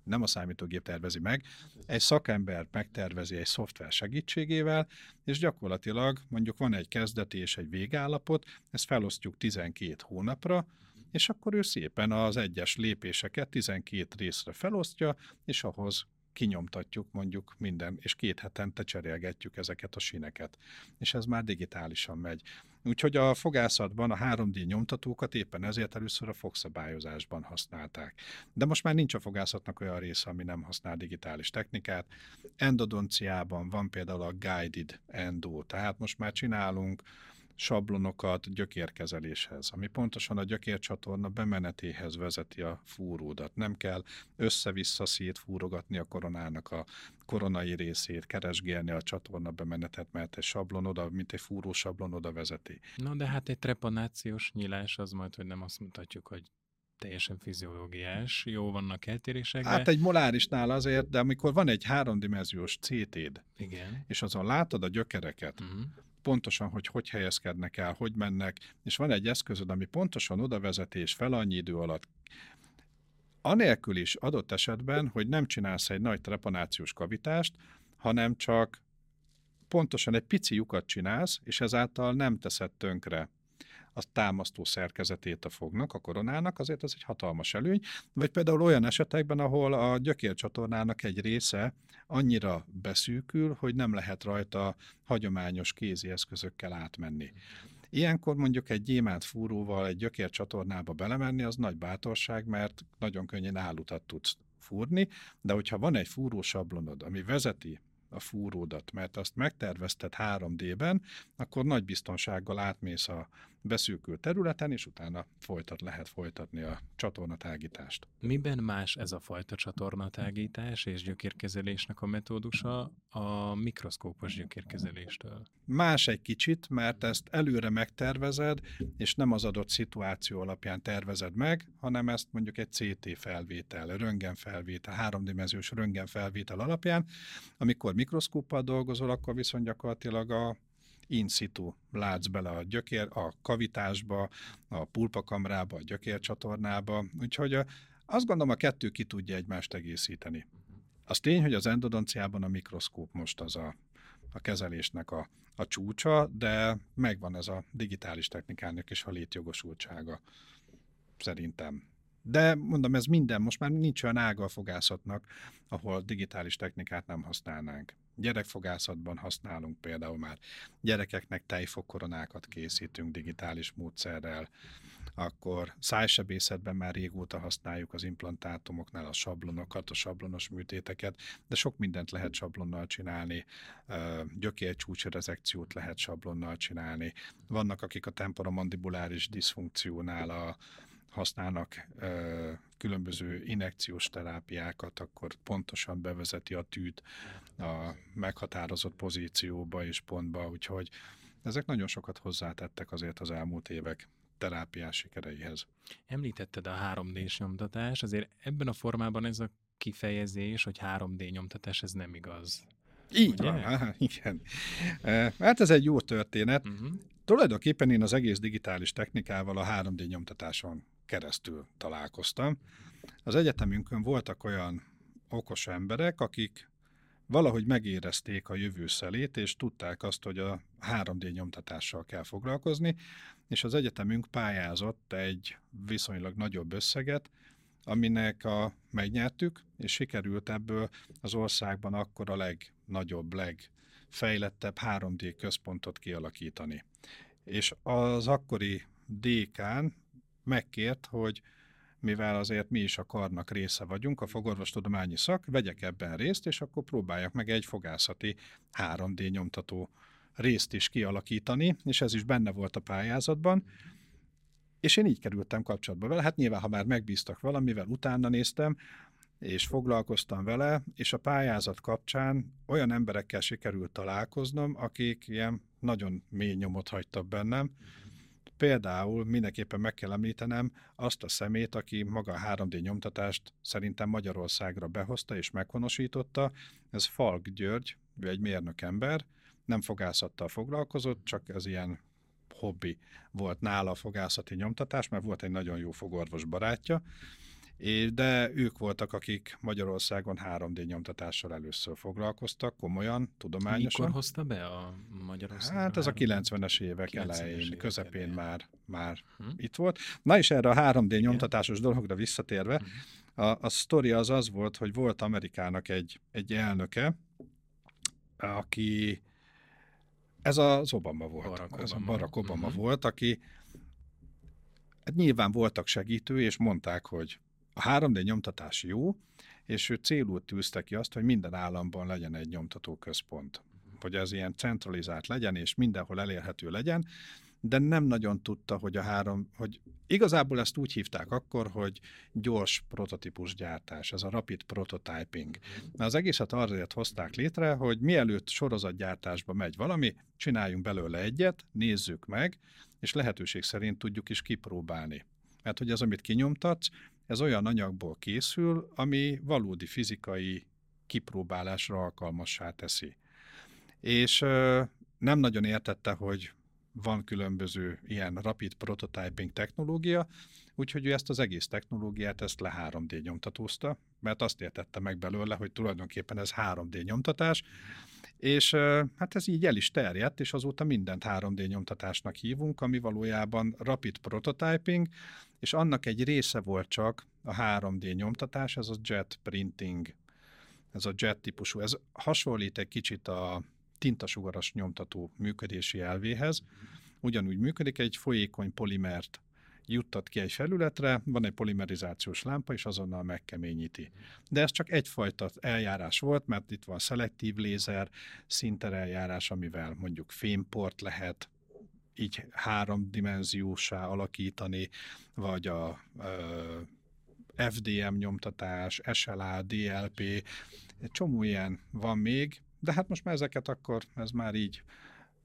nem a számítógép tervezi meg, egy szakember megtervezi egy szoftver segítségével, és gyakorlatilag mondjuk van egy kezdeti és egy végállapot, ezt felosztjuk 12 hónapra, és akkor ő szépen az egyes lépéseket 12 részre felosztja, és ahhoz kinyomtatjuk mondjuk minden, és két hetente cserélgetjük ezeket a sineket. És ez már digitálisan megy. Úgyhogy a fogászatban a 3D nyomtatókat éppen ezért először a fogszabályozásban használták. De most már nincs a fogászatnak olyan része, ami nem használ digitális technikát. Endodonciában van például a Guided Endo, tehát most már csinálunk sablonokat gyökérkezeléshez, ami pontosan a gyökércsatorna bemenetéhez vezeti a fúródat. Nem kell össze-vissza szétfúrogatni a koronának a koronai részét, keresgélni a csatorna bemenetet, mert egy sablon oda, mint egy fúró sablon oda vezeti. Na de hát egy trepanációs nyílás az majd, hogy nem azt mutatjuk, hogy teljesen fiziológiás. Jó, vannak eltérések, de... Hát egy molárisnál azért, de amikor van egy háromdimenziós CT-d, Igen. és azon látod a gyökereket, Uh-huh. Pontosan, hogy hogy helyezkednek el, hogy mennek, és van egy eszközöd, ami pontosan oda vezet, és fel annyi idő alatt. Anélkül is adott esetben, hogy nem csinálsz egy nagy trepanációs kavitást, hanem csak pontosan egy pici lyukat csinálsz, és ezáltal nem teszed tönkre a támasztó szerkezetét a fognak, a koronának, azért ez egy hatalmas előny. Vagy például olyan esetekben, ahol a gyökércsatornának egy része annyira beszűkül, hogy nem lehet rajta hagyományos kézi eszközökkel átmenni. Ilyenkor mondjuk egy gyémánt fúróval egy gyökércsatornába belemenni, az nagy bátorság, mert nagyon könnyen álutat tudsz fúrni, de hogyha van egy fúrósablonod, ami vezeti a fúródat, mert azt megtervezted 3D-ben, akkor nagy biztonsággal átmész a beszűkült területen, és utána folytat, lehet folytatni a csatornatágítást. Miben más ez a fajta csatornatágítás és gyökérkezelésnek a metódusa a mikroszkópos gyökérkezeléstől? Más egy kicsit, mert ezt előre megtervezed, és nem az adott szituáció alapján tervezed meg, hanem ezt mondjuk egy CT felvétel, röntgenfelvétel, háromdimenziós röntgenfelvétel alapján. Amikor mikroszkóppal dolgozol, akkor viszont gyakorlatilag a in situ látsz bele a gyökér, a kavitásba, a pulpakamrába, a gyökércsatornába, úgyhogy a, azt gondolom a kettő ki tudja egymást egészíteni. Az tény, hogy az endodonciában a mikroszkóp most az a, a kezelésnek a, a csúcsa, de megvan ez a digitális technikának is a létjogosultsága, szerintem. De mondom, ez minden, most már nincs olyan ága a fogászatnak, ahol digitális technikát nem használnánk. Gyerekfogászatban használunk például már. Gyerekeknek tejfokkoronákat készítünk digitális módszerrel, akkor szájsebészetben már régóta használjuk az implantátumoknál a sablonokat, a sablonos műtéteket, de sok mindent lehet sablonnal csinálni, gyökércsúcsrezekciót lehet sablonnal csinálni. Vannak, akik a temporomandibuláris diszfunkciónál a, használnak ö, különböző injekciós terápiákat, akkor pontosan bevezeti a tűt a meghatározott pozícióba és pontba, úgyhogy ezek nagyon sokat hozzátettek azért az elmúlt évek terápiás sikereihez. Említetted a 3D-s nyomtatás, azért ebben a formában ez a kifejezés, hogy 3D nyomtatás, ez nem igaz. Így Ugye? van, aha, igen. Hát ez egy jó történet. Uh-huh. Tulajdonképpen én az egész digitális technikával a 3D nyomtatáson keresztül találkoztam. Az egyetemünkön voltak olyan okos emberek, akik valahogy megérezték a jövő szelét, és tudták azt, hogy a 3D nyomtatással kell foglalkozni, és az egyetemünk pályázott egy viszonylag nagyobb összeget, aminek a megnyertük, és sikerült ebből az országban akkor a legnagyobb, legfejlettebb 3D központot kialakítani. És az akkori dékán megkért, hogy mivel azért mi is a karnak része vagyunk, a fogorvostudományi szak, vegyek ebben részt, és akkor próbáljak meg egy fogászati 3D nyomtató részt is kialakítani, és ez is benne volt a pályázatban. És én így kerültem kapcsolatba vele. Hát nyilván, ha már megbíztak valamivel, utána néztem, és foglalkoztam vele, és a pályázat kapcsán olyan emberekkel sikerült találkoznom, akik ilyen nagyon mély nyomot hagytak bennem. Például mindenképpen meg kell említenem azt a szemét, aki maga a 3D nyomtatást szerintem Magyarországra behozta és meghonosította. Ez Falk György, ő egy mérnök ember, nem fogászattal foglalkozott, csak ez ilyen hobbi volt nála a fogászati nyomtatás, mert volt egy nagyon jó fogorvos barátja, de ők voltak, akik Magyarországon 3D nyomtatással először foglalkoztak, komolyan, tudományosan. Mikor hozta be a Magyarországra? Hát ez a 90-es évek 90-es elején, évek közepén elején. már, már Hm? itt volt. Na és erre a 3D nyomtatásos dologra visszatérve, Hm. a, a sztori az az volt, hogy volt Amerikának egy, egy elnöke, aki ez az Obama volt. Barack ez a Obama. Barack Obama Mhm. volt, aki hát nyilván voltak segítő, és mondták, hogy a 3D nyomtatás jó, és ő célul tűzte ki azt, hogy minden államban legyen egy nyomtató központ. Hogy ez ilyen centralizált legyen, és mindenhol elérhető legyen, de nem nagyon tudta, hogy a három, hogy igazából ezt úgy hívták akkor, hogy gyors prototípus gyártás, ez a rapid prototyping. Na, az egészet azért hozták létre, hogy mielőtt sorozatgyártásba megy valami, csináljunk belőle egyet, nézzük meg, és lehetőség szerint tudjuk is kipróbálni. Mert hogy az, amit kinyomtatsz, ez olyan anyagból készül, ami valódi fizikai kipróbálásra alkalmassá teszi. És nem nagyon értette, hogy van különböző ilyen rapid prototyping technológia, úgyhogy ő ezt az egész technológiát ezt le 3D nyomtatózta, mert azt értette meg belőle, hogy tulajdonképpen ez 3D nyomtatás, és hát ez így el is terjedt, és azóta mindent 3D nyomtatásnak hívunk, ami valójában rapid prototyping, és annak egy része volt csak a 3D nyomtatás, ez a jet printing, ez a jet típusú. Ez hasonlít egy kicsit a tintasugaras nyomtató működési elvéhez. Ugyanúgy működik, egy folyékony polimert juttat ki egy felületre, van egy polimerizációs lámpa, és azonnal megkeményíti. De ez csak egyfajta eljárás volt, mert itt van szelektív lézer, szinter eljárás, amivel mondjuk fémport lehet így háromdimenziósá alakítani, vagy a ö, FDM nyomtatás, SLA, DLP, egy csomó ilyen van még, de hát most már ezeket akkor, ez már így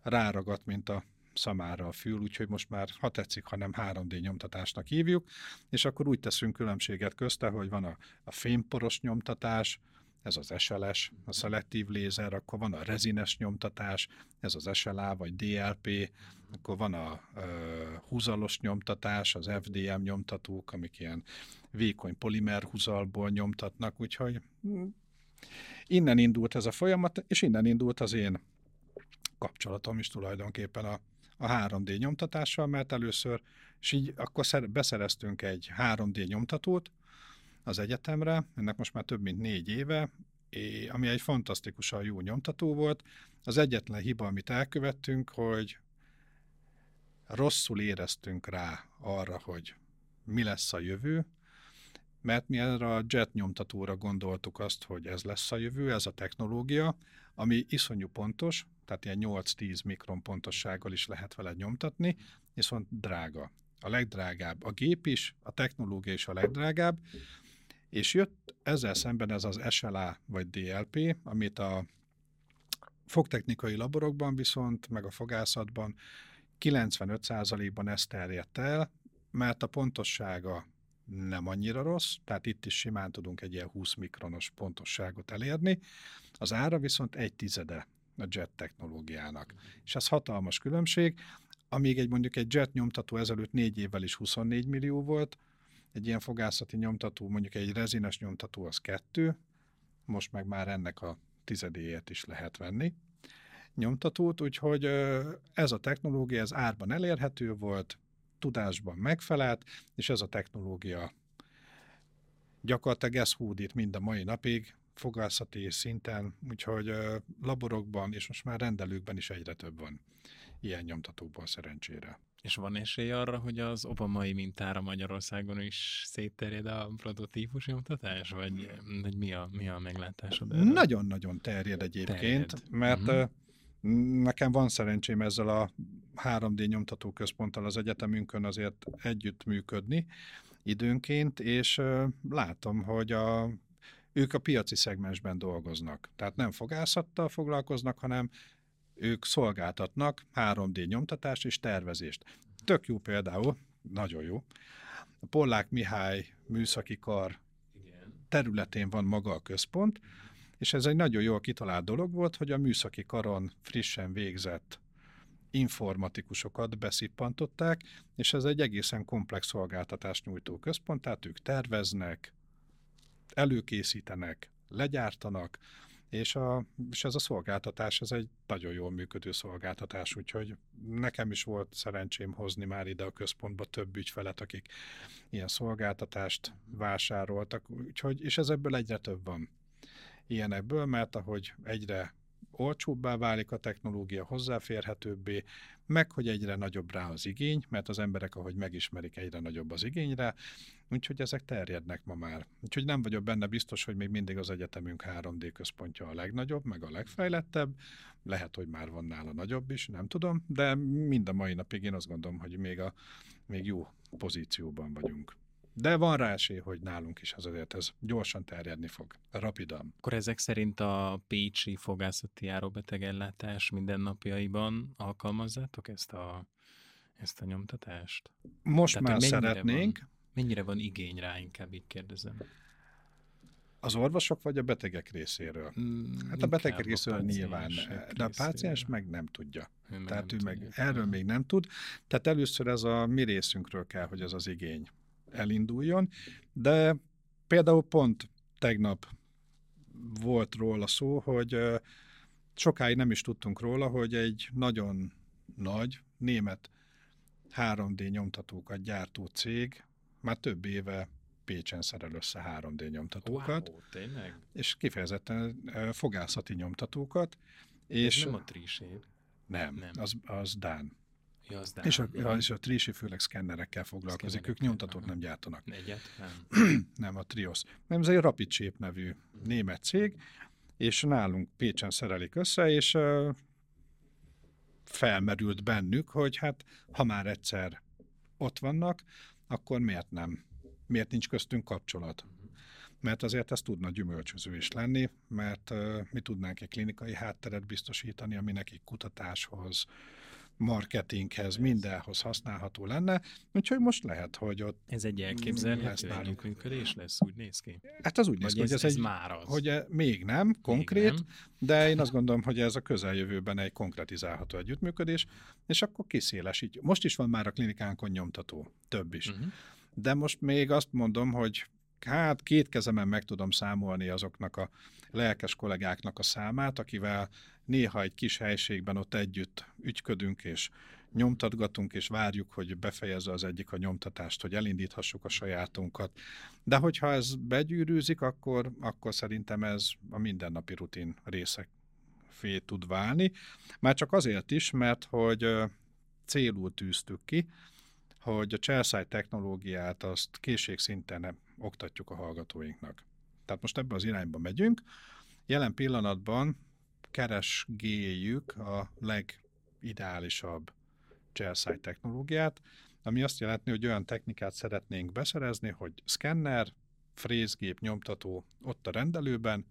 ráragadt, mint a szamára a fül, úgyhogy most már, ha tetszik, hanem 3D nyomtatásnak hívjuk, és akkor úgy teszünk különbséget közte, hogy van a, a fémporos nyomtatás, ez az SLS, a szelektív lézer, akkor van a rezines nyomtatás, ez az SLA vagy DLP, akkor van a ö, húzalos nyomtatás, az FDM nyomtatók, amik ilyen vékony polimer húzalból nyomtatnak, úgyhogy hm, innen indult ez a folyamat, és innen indult az én kapcsolatom is tulajdonképpen a, a 3D nyomtatással, mert először, és így akkor szer, beszereztünk egy 3D nyomtatót az egyetemre, ennek most már több mint négy éve, ami egy fantasztikusan jó nyomtató volt. Az egyetlen hiba, amit elkövettünk, hogy rosszul éreztünk rá arra, hogy mi lesz a jövő, mert mi erre a jet nyomtatóra gondoltuk azt, hogy ez lesz a jövő, ez a technológia, ami iszonyú pontos, tehát ilyen 8-10 mikron pontossággal is lehet vele nyomtatni, viszont drága. A legdrágább a gép is, a technológia is a legdrágább, és jött ezzel szemben ez az SLA vagy DLP, amit a fogtechnikai laborokban viszont, meg a fogászatban 95%-ban ezt terjedt el, mert a pontossága nem annyira rossz, tehát itt is simán tudunk egy ilyen 20 mikronos pontosságot elérni, az ára viszont egy tizede a jet technológiának. És ez hatalmas különbség, amíg egy mondjuk egy jet nyomtató ezelőtt négy évvel is 24 millió volt, egy ilyen fogászati nyomtató, mondjuk egy rezines nyomtató az kettő, most meg már ennek a tizedéért is lehet venni nyomtatót, úgyhogy ez a technológia, ez árban elérhető volt, tudásban megfelelt, és ez a technológia gyakorlatilag ez hódít mind a mai napig, fogászati szinten, úgyhogy laborokban és most már rendelőkben is egyre több van ilyen nyomtatókban szerencsére. És van esély arra, hogy az obamai mintára Magyarországon is szétterjed a prototípus nyomtatás, vagy, vagy mi, a, mi a meglátásod? Nagyon-nagyon terjed egyébként, terjed. mert uh-huh. Nekem van szerencsém ezzel a 3D nyomtató központtal az egyetemünkön azért együtt működni időnként, és látom, hogy a, ők a piaci szegmensben dolgoznak. Tehát nem fogászattal foglalkoznak, hanem ők szolgáltatnak 3D nyomtatást és tervezést. Tök jó például, nagyon jó. A Pollák Mihály műszaki kar területén van maga a központ, és ez egy nagyon jól kitalált dolog volt, hogy a műszaki karon frissen végzett informatikusokat beszippantották, és ez egy egészen komplex szolgáltatást nyújtó központ, tehát ők terveznek, előkészítenek, legyártanak, és, a, és ez a szolgáltatás, ez egy nagyon jól működő szolgáltatás, úgyhogy nekem is volt szerencsém hozni már ide a központba több ügyfelet, akik ilyen szolgáltatást vásároltak, úgyhogy, és ez ebből egyre több van ilyenekből, mert ahogy egyre olcsóbbá válik a technológia, hozzáférhetőbbé, meg hogy egyre nagyobb rá az igény, mert az emberek, ahogy megismerik, egyre nagyobb az igényre, úgyhogy ezek terjednek ma már. Úgyhogy nem vagyok benne biztos, hogy még mindig az egyetemünk 3D központja a legnagyobb, meg a legfejlettebb, lehet, hogy már van nála nagyobb is, nem tudom, de mind a mai napig én azt gondolom, hogy még, a, még jó pozícióban vagyunk. De van rá esély, hogy nálunk is az azért ez gyorsan terjedni fog, rapidan. Akkor ezek szerint a pécsi fogászati járóbetegellátás mindennapjaiban alkalmazzátok ezt a ezt a nyomtatást? Most Tehát már mennyire szeretnénk. Van, mennyire van igény rá, inkább így kérdezem. Az orvosok vagy a betegek részéről? Mm, hát a betegek részéről nyilván, de a páciens meg nem tudja. Ő Tehát nem ő meg tudja. erről még nem tud. Tehát először ez a mi részünkről kell, hogy ez az igény elinduljon, de például pont tegnap volt róla szó, hogy sokáig nem is tudtunk róla, hogy egy nagyon nagy német 3D nyomtatókat gyártó cég már több éve Pécsen szerel össze 3D nyomtatókat. Wow, tényleg? És kifejezetten fogászati nyomtatókat. És Ez nem a Trisé? Nem, nem. Az, az Dán. Ja, az. És a, a, és a Trisi főleg szkennerekkel foglalkozik, ők nyomtatót nem gyártanak. Egyet? Nem. nem, a Trios. Nem, ez egy Rapid Shape nevű német cég, és nálunk Pécsen szerelik össze, és uh, felmerült bennük, hogy hát ha már egyszer ott vannak, akkor miért nem? Miért nincs köztünk kapcsolat? Mert azért ez tudna gyümölcsöző is lenni, mert uh, mi tudnánk egy klinikai hátteret biztosítani, ami nekik kutatáshoz, marketinghez, mindenhoz használható lenne, úgyhogy most lehet, hogy ott Ez egy elképzelhető együttműködés lesz, úgy néz ki? Hát az úgy néz ki, hogy ez, ez, egy, már az. Hogy e, még nem konkrét, még nem. de én azt gondolom, hogy ez a közeljövőben egy konkretizálható együttműködés, és akkor kiszélesít. Most is van már a klinikánkon nyomtató, több is. Uh-huh. De most még azt mondom, hogy hát két kezemen meg tudom számolni azoknak a lelkes kollégáknak a számát, akivel néha egy kis helységben ott együtt ügyködünk, és nyomtatgatunk, és várjuk, hogy befejezze az egyik a nyomtatást, hogy elindíthassuk a sajátunkat. De hogyha ez begyűrűzik, akkor, akkor szerintem ez a mindennapi rutin részek fé tud válni. Már csak azért is, mert hogy célul tűztük ki, hogy a cselszáj technológiát azt készségszinten oktatjuk a hallgatóinknak. Tehát most ebben az irányba megyünk. Jelen pillanatban keresgéljük a legideálisabb cselszáj technológiát, ami azt jelenti, hogy olyan technikát szeretnénk beszerezni, hogy szkenner, frézgép, nyomtató ott a rendelőben,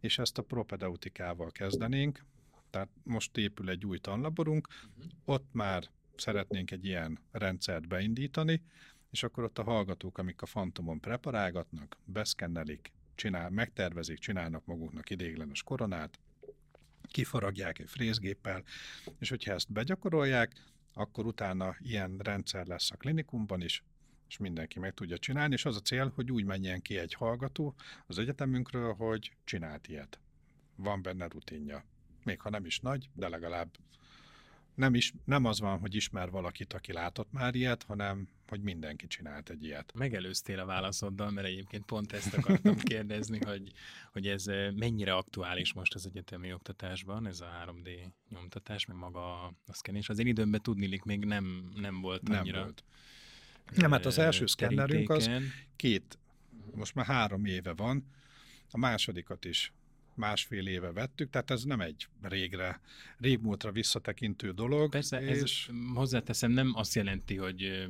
és ezt a propedeutikával kezdenénk, tehát most épül egy új tanlaborunk, uh-huh. ott már szeretnénk egy ilyen rendszert beindítani, és akkor ott a hallgatók, amik a Fantomon preparálgatnak, beszkennelik, csinál, megtervezik, csinálnak maguknak idéglenes koronát, kifaragják egy frézgéppel, és hogyha ezt begyakorolják, akkor utána ilyen rendszer lesz a klinikumban is, és mindenki meg tudja csinálni, és az a cél, hogy úgy menjen ki egy hallgató az egyetemünkről, hogy csinált ilyet. Van benne rutinja. Még ha nem is nagy, de legalább nem, is, nem az van, hogy ismer valakit, aki látott már ilyet, hanem hogy mindenki csinált egy ilyet. Megelőztél a válaszoddal, mert egyébként pont ezt akartam kérdezni, hogy, hogy ez mennyire aktuális most az egyetemi oktatásban, ez a 3D nyomtatás, meg maga a szkenés. Az én időmben tudnilik még nem, nem volt annyira. Nem volt. Nem, hát az első szkennerünk az két, most már három éve van, a másodikat is másfél éve vettük, tehát ez nem egy régre, régmúltra visszatekintő dolog. Persze, és... ez hozzáteszem, nem azt jelenti, hogy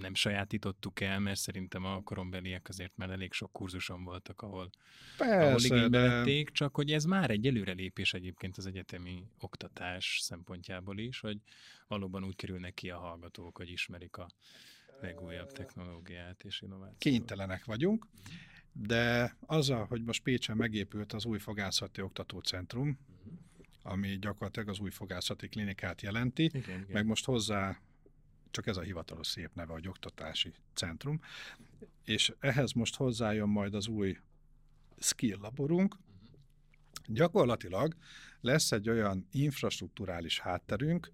nem sajátítottuk el, mert szerintem a korombeliek azért már elég sok kurzuson voltak, ahol, Persze, ahol igénybe de... vették, csak hogy ez már egy előrelépés egyébként az egyetemi oktatás szempontjából is, hogy valóban úgy kerülnek ki a hallgatók, hogy ismerik a legújabb technológiát és innovációt. Kénytelenek vagyunk, de azzal, hogy most Pécsen megépült az új fogászati oktatócentrum, uh-huh. ami gyakorlatilag az új fogászati klinikát jelenti, igen, igen. meg most hozzá csak ez a hivatalos szép neve, hogy oktatási centrum, és ehhez most hozzájön majd az új skill laborunk, uh-huh. gyakorlatilag lesz egy olyan infrastruktúrális hátterünk,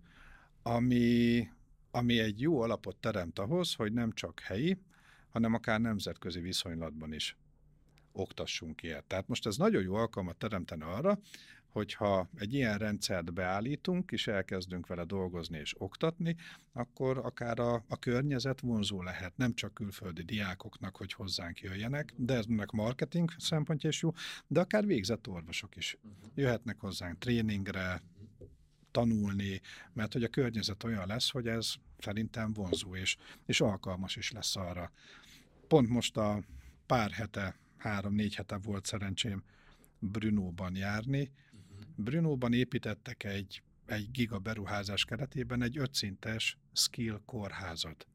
ami, ami egy jó alapot teremt ahhoz, hogy nem csak helyi, hanem akár nemzetközi viszonylatban is oktassunk ilyet. Tehát most ez nagyon jó alkalmat teremtene arra, hogyha egy ilyen rendszert beállítunk, és elkezdünk vele dolgozni és oktatni, akkor akár a, a környezet vonzó lehet, nem csak külföldi diákoknak, hogy hozzánk jöjjenek, de ez ennek marketing szempontja is jó, de akár végzett orvosok is jöhetnek hozzánk tréningre, tanulni, mert hogy a környezet olyan lesz, hogy ez szerintem vonzó és, és alkalmas is lesz arra. Pont most a pár hete három-négy hete volt szerencsém Brunóban járni. Uh-huh. Brunóban építettek egy, egy giga beruházás keretében egy ötszintes skill kórházat,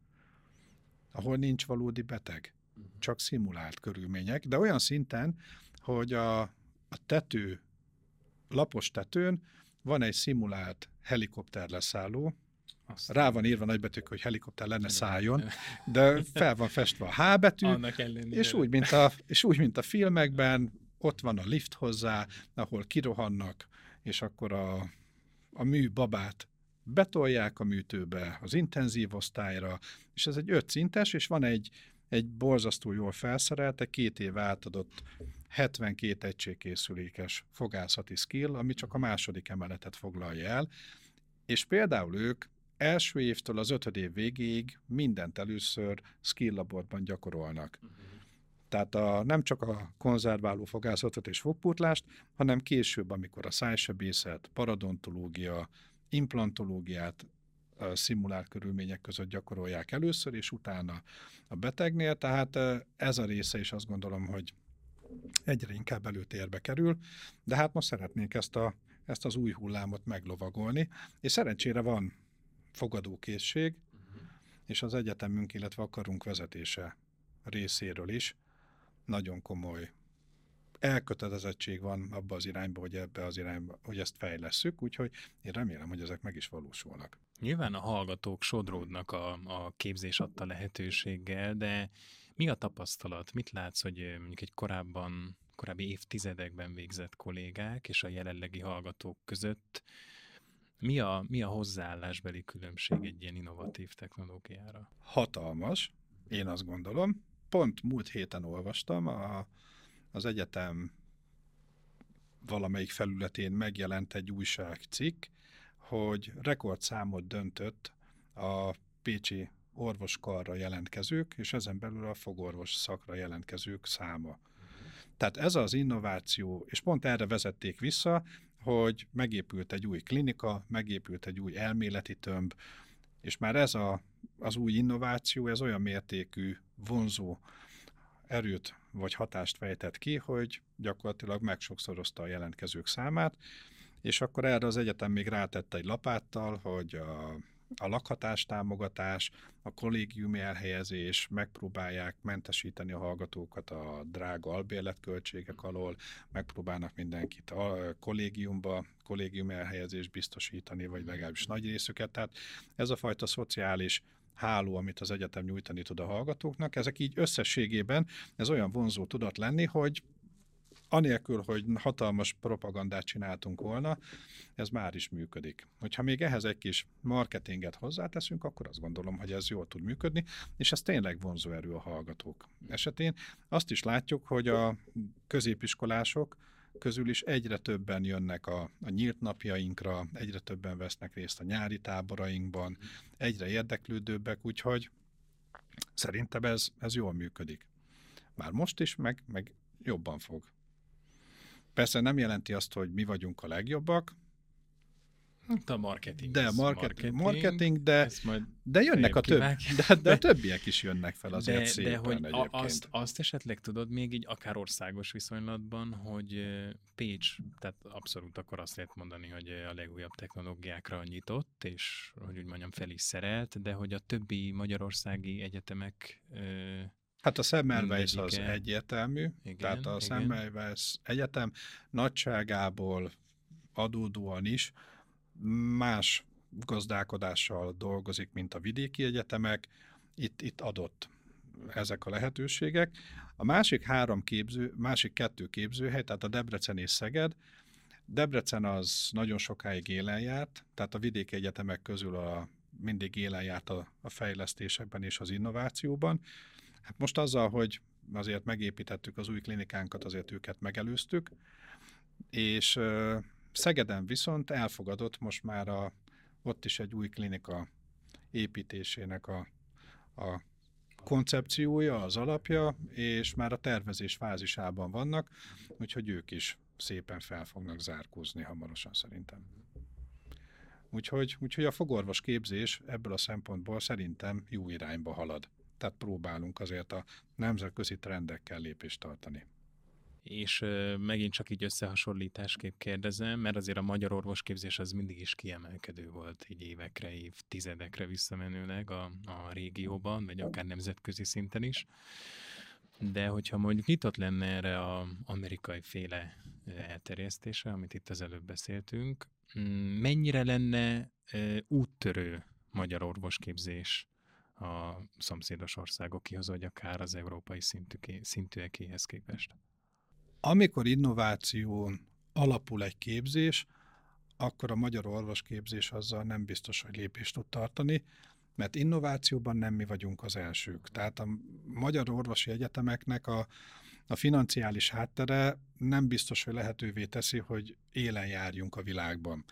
ahol nincs valódi beteg, csak szimulált körülmények, de olyan szinten, hogy a, a tető, lapos tetőn van egy szimulált helikopter leszálló, azt Rá van írva nagybetűk, hogy helikopter lenne szálljon, de fel van festve a H betű, és úgy, mint a, és úgy, mint a filmekben, ott van a lift hozzá, ahol kirohannak, és akkor a, a mű babát betolják a műtőbe, az intenzív osztályra, és ez egy ötszintes, és van egy, egy borzasztó jól felszerelt, egy két év átadott 72 egységkészülékes fogászati skill, ami csak a második emeletet foglalja el, és például ők első évtől az ötöd év végéig mindent először skill laborban gyakorolnak. Uh-huh. Tehát a, nem csak a konzerváló fogászatot és fogpótlást, hanem később, amikor a szájsebészet, paradontológia, implantológiát szimulált körülmények között gyakorolják először, és utána a betegnél. Tehát ez a része is azt gondolom, hogy egyre inkább előtérbe kerül, de hát most szeretnénk ezt, a, ezt az új hullámot meglovagolni, és szerencsére van fogadókészség, uh-huh. és az egyetemünk, illetve akarunk vezetése részéről is nagyon komoly elkötelezettség van abba az irányba, hogy ebbe az irányba, hogy ezt fejlesszük, úgyhogy én remélem, hogy ezek meg is valósulnak. Nyilván a hallgatók sodródnak a, a képzés adta lehetőséggel, de mi a tapasztalat? Mit látsz, hogy mondjuk egy korábban, korábbi évtizedekben végzett kollégák és a jelenlegi hallgatók között mi a, mi a hozzáállásbeli különbség egy ilyen innovatív technológiára? Hatalmas, én azt gondolom. Pont múlt héten olvastam, a, az egyetem valamelyik felületén megjelent egy újságcikk, hogy rekordszámot döntött a Pécsi orvoskarra jelentkezők, és ezen belül a fogorvos szakra jelentkezők száma. Tehát ez az innováció, és pont erre vezették vissza, hogy megépült egy új klinika, megépült egy új elméleti tömb, és már ez a, az új innováció, ez olyan mértékű vonzó erőt vagy hatást fejtett ki, hogy gyakorlatilag megsokszorozta a jelentkezők számát, és akkor erre az egyetem még rátette egy lapáttal, hogy a a lakhatás támogatás, a kollégiumi elhelyezés, megpróbálják mentesíteni a hallgatókat a drága albérletköltségek alól, megpróbálnak mindenkit a kollégiumba, kollégiumi elhelyezést biztosítani, vagy legalábbis nagy részüket. Tehát ez a fajta szociális háló, amit az egyetem nyújtani tud a hallgatóknak, ezek így összességében ez olyan vonzó tudat lenni, hogy anélkül, hogy hatalmas propagandát csináltunk volna, ez már is működik. Hogyha még ehhez egy kis marketinget hozzáteszünk, akkor azt gondolom, hogy ez jól tud működni, és ez tényleg vonzó erő a hallgatók esetén. Azt is látjuk, hogy a középiskolások közül is egyre többen jönnek a, a nyílt napjainkra, egyre többen vesznek részt a nyári táborainkban, egyre érdeklődőbbek, úgyhogy szerintem ez, ez jól működik. Már most is, meg, meg jobban fog. Persze nem jelenti azt, hogy mi vagyunk a legjobbak, Hát a marketing. De a marketing, marketing, marketing de, de jönnek a több, de, de a többiek is jönnek fel azért de, szépen de hogy egyébként. azt, azt esetleg tudod még így akár országos viszonylatban, hogy Pécs, tehát abszolút akkor azt lehet mondani, hogy a legújabb technológiákra nyitott, és hogy úgy mondjam fel is szerelt, de hogy a többi magyarországi egyetemek Hát a Semmelweis az egyértelmű, igen, tehát a Semmelweis egyetem nagyságából adódóan is más gazdálkodással dolgozik, mint a vidéki egyetemek, itt, itt adott ezek a lehetőségek. A másik három képző, másik kettő képzőhely, tehát a Debrecen és Szeged, Debrecen az nagyon sokáig élen járt, tehát a vidéki egyetemek közül a, mindig élen járt a, a fejlesztésekben és az innovációban. Hát most azzal, hogy azért megépítettük az új klinikánkat, azért őket megelőztük, és Szegeden viszont elfogadott most már a, ott is egy új klinika építésének a, a koncepciója, az alapja, és már a tervezés fázisában vannak, úgyhogy ők is szépen fel fognak zárkózni hamarosan szerintem. Úgyhogy, úgyhogy a fogorvos képzés ebből a szempontból szerintem jó irányba halad. Tehát próbálunk azért a nemzetközi trendekkel lépést tartani. És megint csak így összehasonlításképp kérdezem, mert azért a magyar orvosképzés az mindig is kiemelkedő volt, így évekre, évtizedekre visszamenőleg a, a régióban, vagy akár nemzetközi szinten is. De hogyha mondjuk nyitott lenne erre a amerikai féle elterjesztése, amit itt az előbb beszéltünk, mennyire lenne úttörő magyar orvosképzés a szomszédos országokihoz, vagy akár az európai szintű, szintűekéhez képest? Amikor innováción alapul egy képzés, akkor a magyar orvosképzés azzal nem biztos, hogy lépést tud tartani, mert innovációban nem mi vagyunk az elsők. Tehát a magyar orvosi egyetemeknek a, a financiális háttere nem biztos, hogy lehetővé teszi, hogy élen járjunk a világban.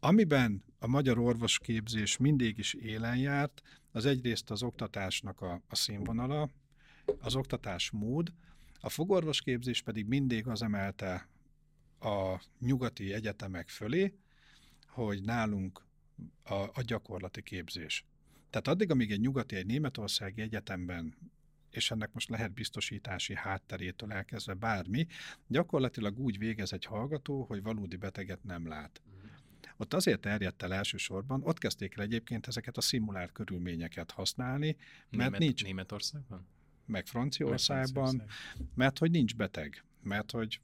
Amiben a magyar orvosképzés mindig is élen járt, az egyrészt az oktatásnak a, a színvonala, az oktatás mód, a fogorvosképzés pedig mindig az emelte a nyugati egyetemek fölé, hogy nálunk a, a gyakorlati képzés. Tehát addig, amíg egy nyugati, egy németországi egyetemben és ennek most lehet biztosítási hátterétől elkezdve bármi, gyakorlatilag úgy végez egy hallgató, hogy valódi beteget nem lát. Mhm. Ott azért terjedt el elsősorban, ott kezdték el egyébként ezeket a szimulált körülményeket használni, mert Német, nincs... Németországban? Meg Franciaországban, meg Franciaország. mert hogy nincs beteg, mert hogy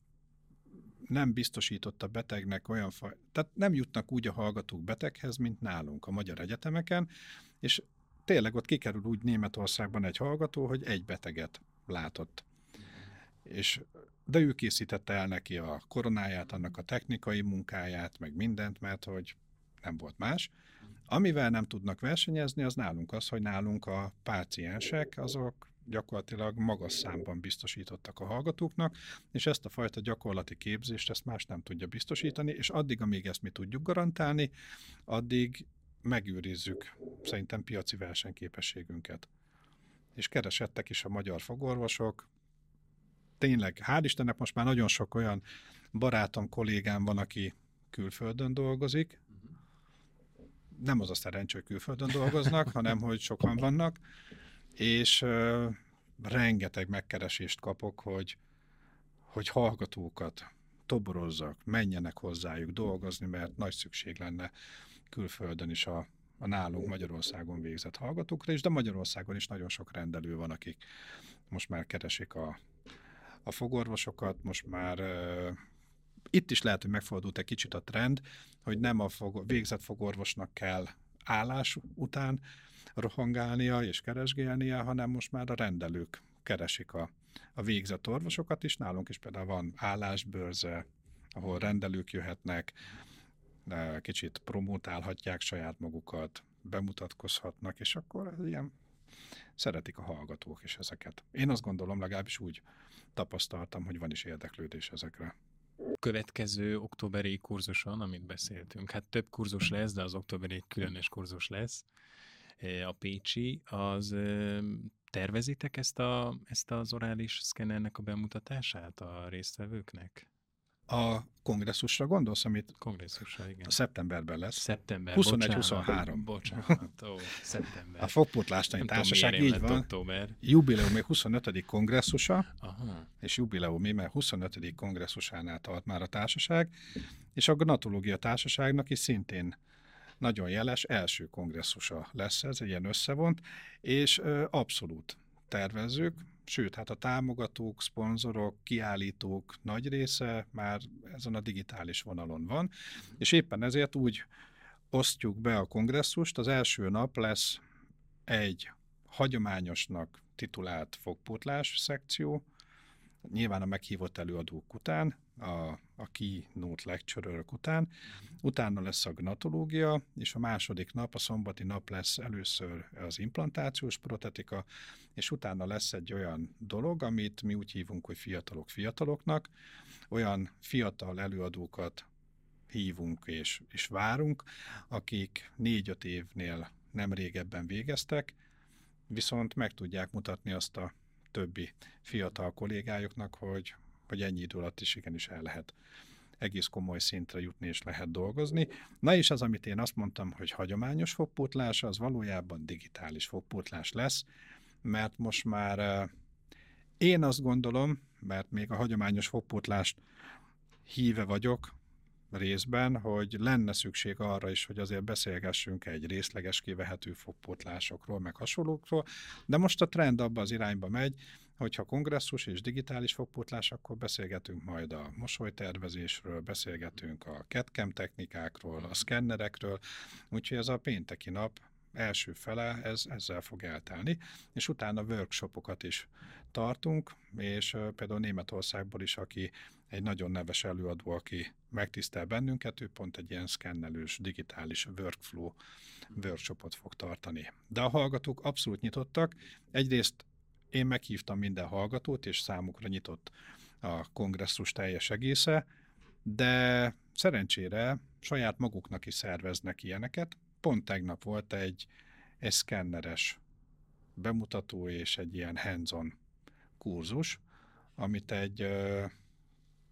nem biztosított a betegnek olyan faj, tehát nem jutnak úgy a hallgatók beteghez, mint nálunk a magyar egyetemeken, és tényleg ott kikerül úgy Németországban egy hallgató, hogy egy beteget látott. És, de ő készítette el neki a koronáját, annak a technikai munkáját, meg mindent, mert hogy nem volt más. Amivel nem tudnak versenyezni, az nálunk az, hogy nálunk a páciensek, azok gyakorlatilag magas számban biztosítottak a hallgatóknak, és ezt a fajta gyakorlati képzést, ezt más nem tudja biztosítani, és addig, amíg ezt mi tudjuk garantálni, addig megőrizzük szerintem piaci versenyképességünket. És keresettek is a magyar fogorvosok. Tényleg, hál' Istennek most már nagyon sok olyan barátom, kollégám van, aki külföldön dolgozik. Nem az a szerencsé, hogy külföldön dolgoznak, hanem hogy sokan vannak. És uh, rengeteg megkeresést kapok, hogy, hogy hallgatókat toborozzak, menjenek hozzájuk dolgozni, mert nagy szükség lenne külföldön is a, a nálunk Magyarországon végzett hallgatókra is, de Magyarországon is nagyon sok rendelő van, akik most már keresik a, a fogorvosokat, most már uh, itt is lehet, hogy megfordult egy kicsit a trend, hogy nem a fog, végzett fogorvosnak kell állás után rohangálnia és keresgélnie, hanem most már a rendelők keresik a, a végzett orvosokat is. Nálunk is például van állásbőrze, ahol rendelők jöhetnek, kicsit promotálhatják saját magukat, bemutatkozhatnak, és akkor ez ilyen szeretik a hallgatók is ezeket. Én azt gondolom, legalábbis úgy tapasztaltam, hogy van is érdeklődés ezekre. Következő októberi kurzuson, amit beszéltünk, hát több kurzus lesz, de az októberi különös kurzus lesz, a Pécsi, az tervezitek ezt, a, ezt az orális szkennernek a bemutatását a résztvevőknek? A kongresszusra gondolsz, amit kongresszusra, igen. A szeptemberben lesz. Szeptember, 21-23. Bocsánat, ó, szeptember. A Fogpótlástani Társaság, így van. Október. Jubileumi 25. kongresszusa, Aha. és jubileumi, mert 25. kongresszusánál tart már a társaság, és a Gnatológia Társaságnak is szintén nagyon jeles első kongresszusa lesz ez, egy ilyen összevont, és abszolút tervezzük, sőt, hát a támogatók, szponzorok, kiállítók nagy része már ezen a digitális vonalon van, és éppen ezért úgy osztjuk be a kongresszust, az első nap lesz egy hagyományosnak titulált fogpótlás szekció, nyilván a meghívott előadók után, a, a keynote lecturer után, utána lesz a gnatológia, és a második nap, a szombati nap lesz először az implantációs protetika, és utána lesz egy olyan dolog, amit mi úgy hívunk, hogy fiatalok fiataloknak, olyan fiatal előadókat hívunk és, és várunk, akik négy-öt évnél nem régebben végeztek, viszont meg tudják mutatni azt a többi fiatal kollégájuknak, hogy, hogy ennyi idő alatt is igenis el lehet egész komoly szintre jutni és lehet dolgozni. Na és az, amit én azt mondtam, hogy hagyományos fogpótlás, az valójában digitális fogpótlás lesz, mert most már én azt gondolom, mert még a hagyományos fogpótlást híve vagyok részben, hogy lenne szükség arra is, hogy azért beszélgessünk egy részleges kivehető fogpótlásokról, meg hasonlókról, de most a trend abba az irányba megy, hogyha kongresszus és digitális fogpótlás, akkor beszélgetünk majd a mosolytervezésről, beszélgetünk a CAD-CAM technikákról, a szkennerekről, úgyhogy ez a pénteki nap első fele ez, ezzel fog eltelni, és utána workshopokat is tartunk, és például Németországból is, aki egy nagyon neves előadó, aki megtisztel bennünket, ő pont egy ilyen szkennelős, digitális workflow workshopot fog tartani. De a hallgatók abszolút nyitottak. Egyrészt én meghívtam minden hallgatót, és számukra nyitott a kongresszus teljes egésze, de szerencsére saját maguknak is szerveznek ilyeneket. Pont tegnap volt egy, egy bemutató és egy ilyen hands-on kurzus, amit egy ö,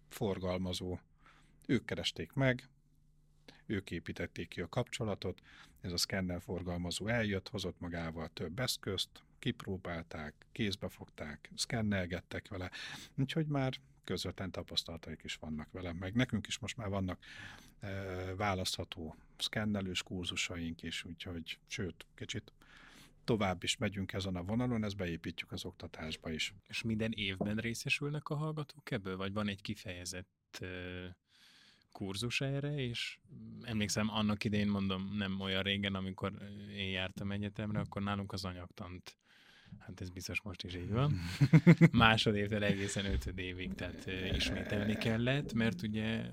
forgalmazó, ők keresték meg, ők építették ki a kapcsolatot, ez a szkenner forgalmazó eljött, hozott magával több eszközt, kipróbálták, kézbe fogták, szkennelgettek vele, úgyhogy már közvetlen tapasztalataik is vannak vele, meg nekünk is most már vannak e, választható szkennelős kurzusaink is, úgyhogy sőt, kicsit tovább is megyünk ezen a vonalon, ezt beépítjük az oktatásba is. És minden évben részesülnek a hallgatók ebből, vagy van egy kifejezett e, kurzus erre, és emlékszem, annak idején mondom, nem olyan régen, amikor én jártam egyetemre, akkor nálunk az anyagtant Hát ez biztos most is így van. Másodévtől egészen ötöd évig, tehát ismételni kellett, mert ugye,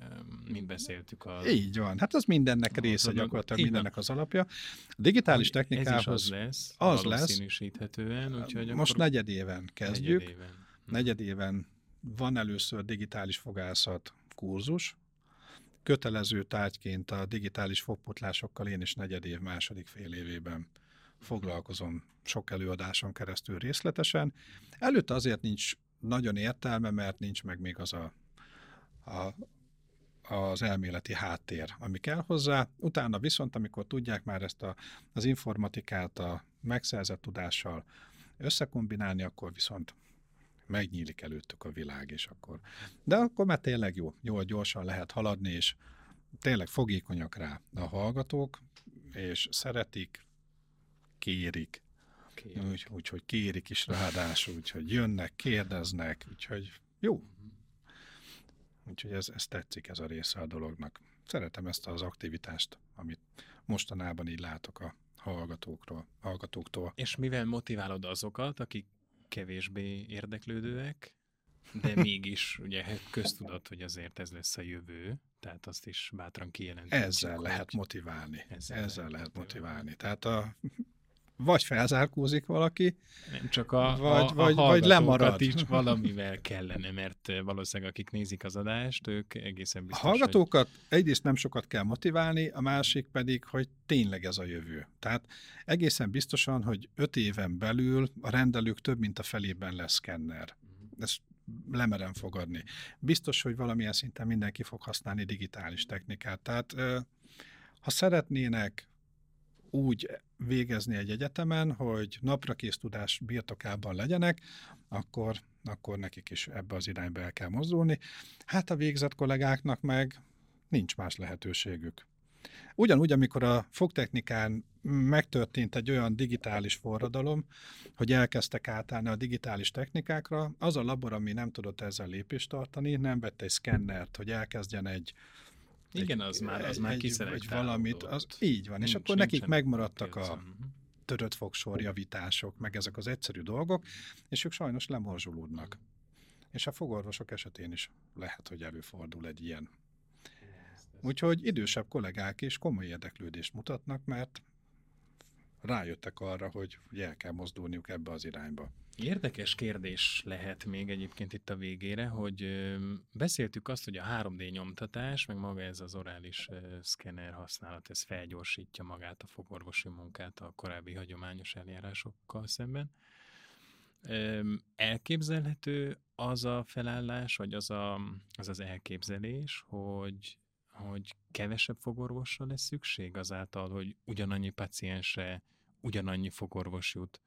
mint beszéltük a... Így van, hát az mindennek része az gyakorlatilag, mindennek az alapja. A digitális technikához... Ez is az lesz, az lesz. úgyhogy Most negyedéven kezdjük. Negyedéven. negyedéven van először digitális fogászat kurzus, kötelező tárgyként a digitális fogpotlásokkal én is negyedév második fél évében foglalkozom sok előadáson keresztül részletesen. Előtte azért nincs nagyon értelme, mert nincs meg még az a, a az elméleti háttér, ami kell hozzá. Utána viszont, amikor tudják már ezt a, az informatikát a megszerzett tudással összekombinálni, akkor viszont megnyílik előttük a világ, és akkor... De akkor már tényleg jó, jól gyorsan lehet haladni, és tényleg fogékonyak rá a hallgatók, és szeretik, kérik. Kérik. Úgy, úgyhogy kérik is ráadásul, úgyhogy jönnek, kérdeznek, úgyhogy jó. Úgyhogy ez, ez tetszik, ez a része a dolognak. Szeretem ezt az aktivitást, amit mostanában így látok a hallgatókról, hallgatóktól. És mivel motiválod azokat, akik kevésbé érdeklődőek, de mégis ugye köztudat, hogy azért ez lesz a jövő, tehát azt is bátran kijelenteni. Ezzel lehet motiválni. Ezzel, ezzel lehet motiválni. motiválni. Tehát a vagy felzárkózik valaki, nem csak a, vagy, a, vagy, a vagy lemarad. is valamivel kellene, mert valószínűleg akik nézik az adást, ők egészen biztos, A hallgatókat hogy... egyrészt nem sokat kell motiválni, a másik pedig, hogy tényleg ez a jövő. Tehát egészen biztosan, hogy öt éven belül a rendelők több mint a felében lesz szkenner. Ezt lemerem fogadni. Biztos, hogy valamilyen szinten mindenki fog használni digitális technikát. Tehát ha szeretnének úgy végezni egy egyetemen, hogy napra kész tudás birtokában legyenek, akkor, akkor nekik is ebbe az irányba el kell mozdulni. Hát a végzett kollégáknak meg nincs más lehetőségük. Ugyanúgy, amikor a fogtechnikán megtörtént egy olyan digitális forradalom, hogy elkezdtek átállni a digitális technikákra, az a labor, ami nem tudott ezzel lépést tartani, nem vett egy szkennert, hogy elkezdjen egy igen, az már, az már egy valamit, az így van, nincs, és akkor nekik megmaradtak a mhm. törött javítások, meg ezek az egyszerű dolgok, és ők sajnos lemorzsolódnak. És a fogorvosok esetén is lehet, hogy előfordul egy ilyen. Úgyhogy idősebb kollégák is komoly érdeklődést mutatnak, mert rájöttek arra, hogy el kell mozdulniuk ebbe az irányba. Érdekes kérdés lehet még egyébként itt a végére, hogy beszéltük azt, hogy a 3D nyomtatás, meg maga ez az orális szkenner használat, ez felgyorsítja magát a fogorvosi munkát a korábbi hagyományos eljárásokkal szemben. Elképzelhető az a felállás, vagy az a, az, az elképzelés, hogy, hogy kevesebb fogorvosra lesz szükség azáltal, hogy ugyanannyi paciensre ugyanannyi fogorvos jut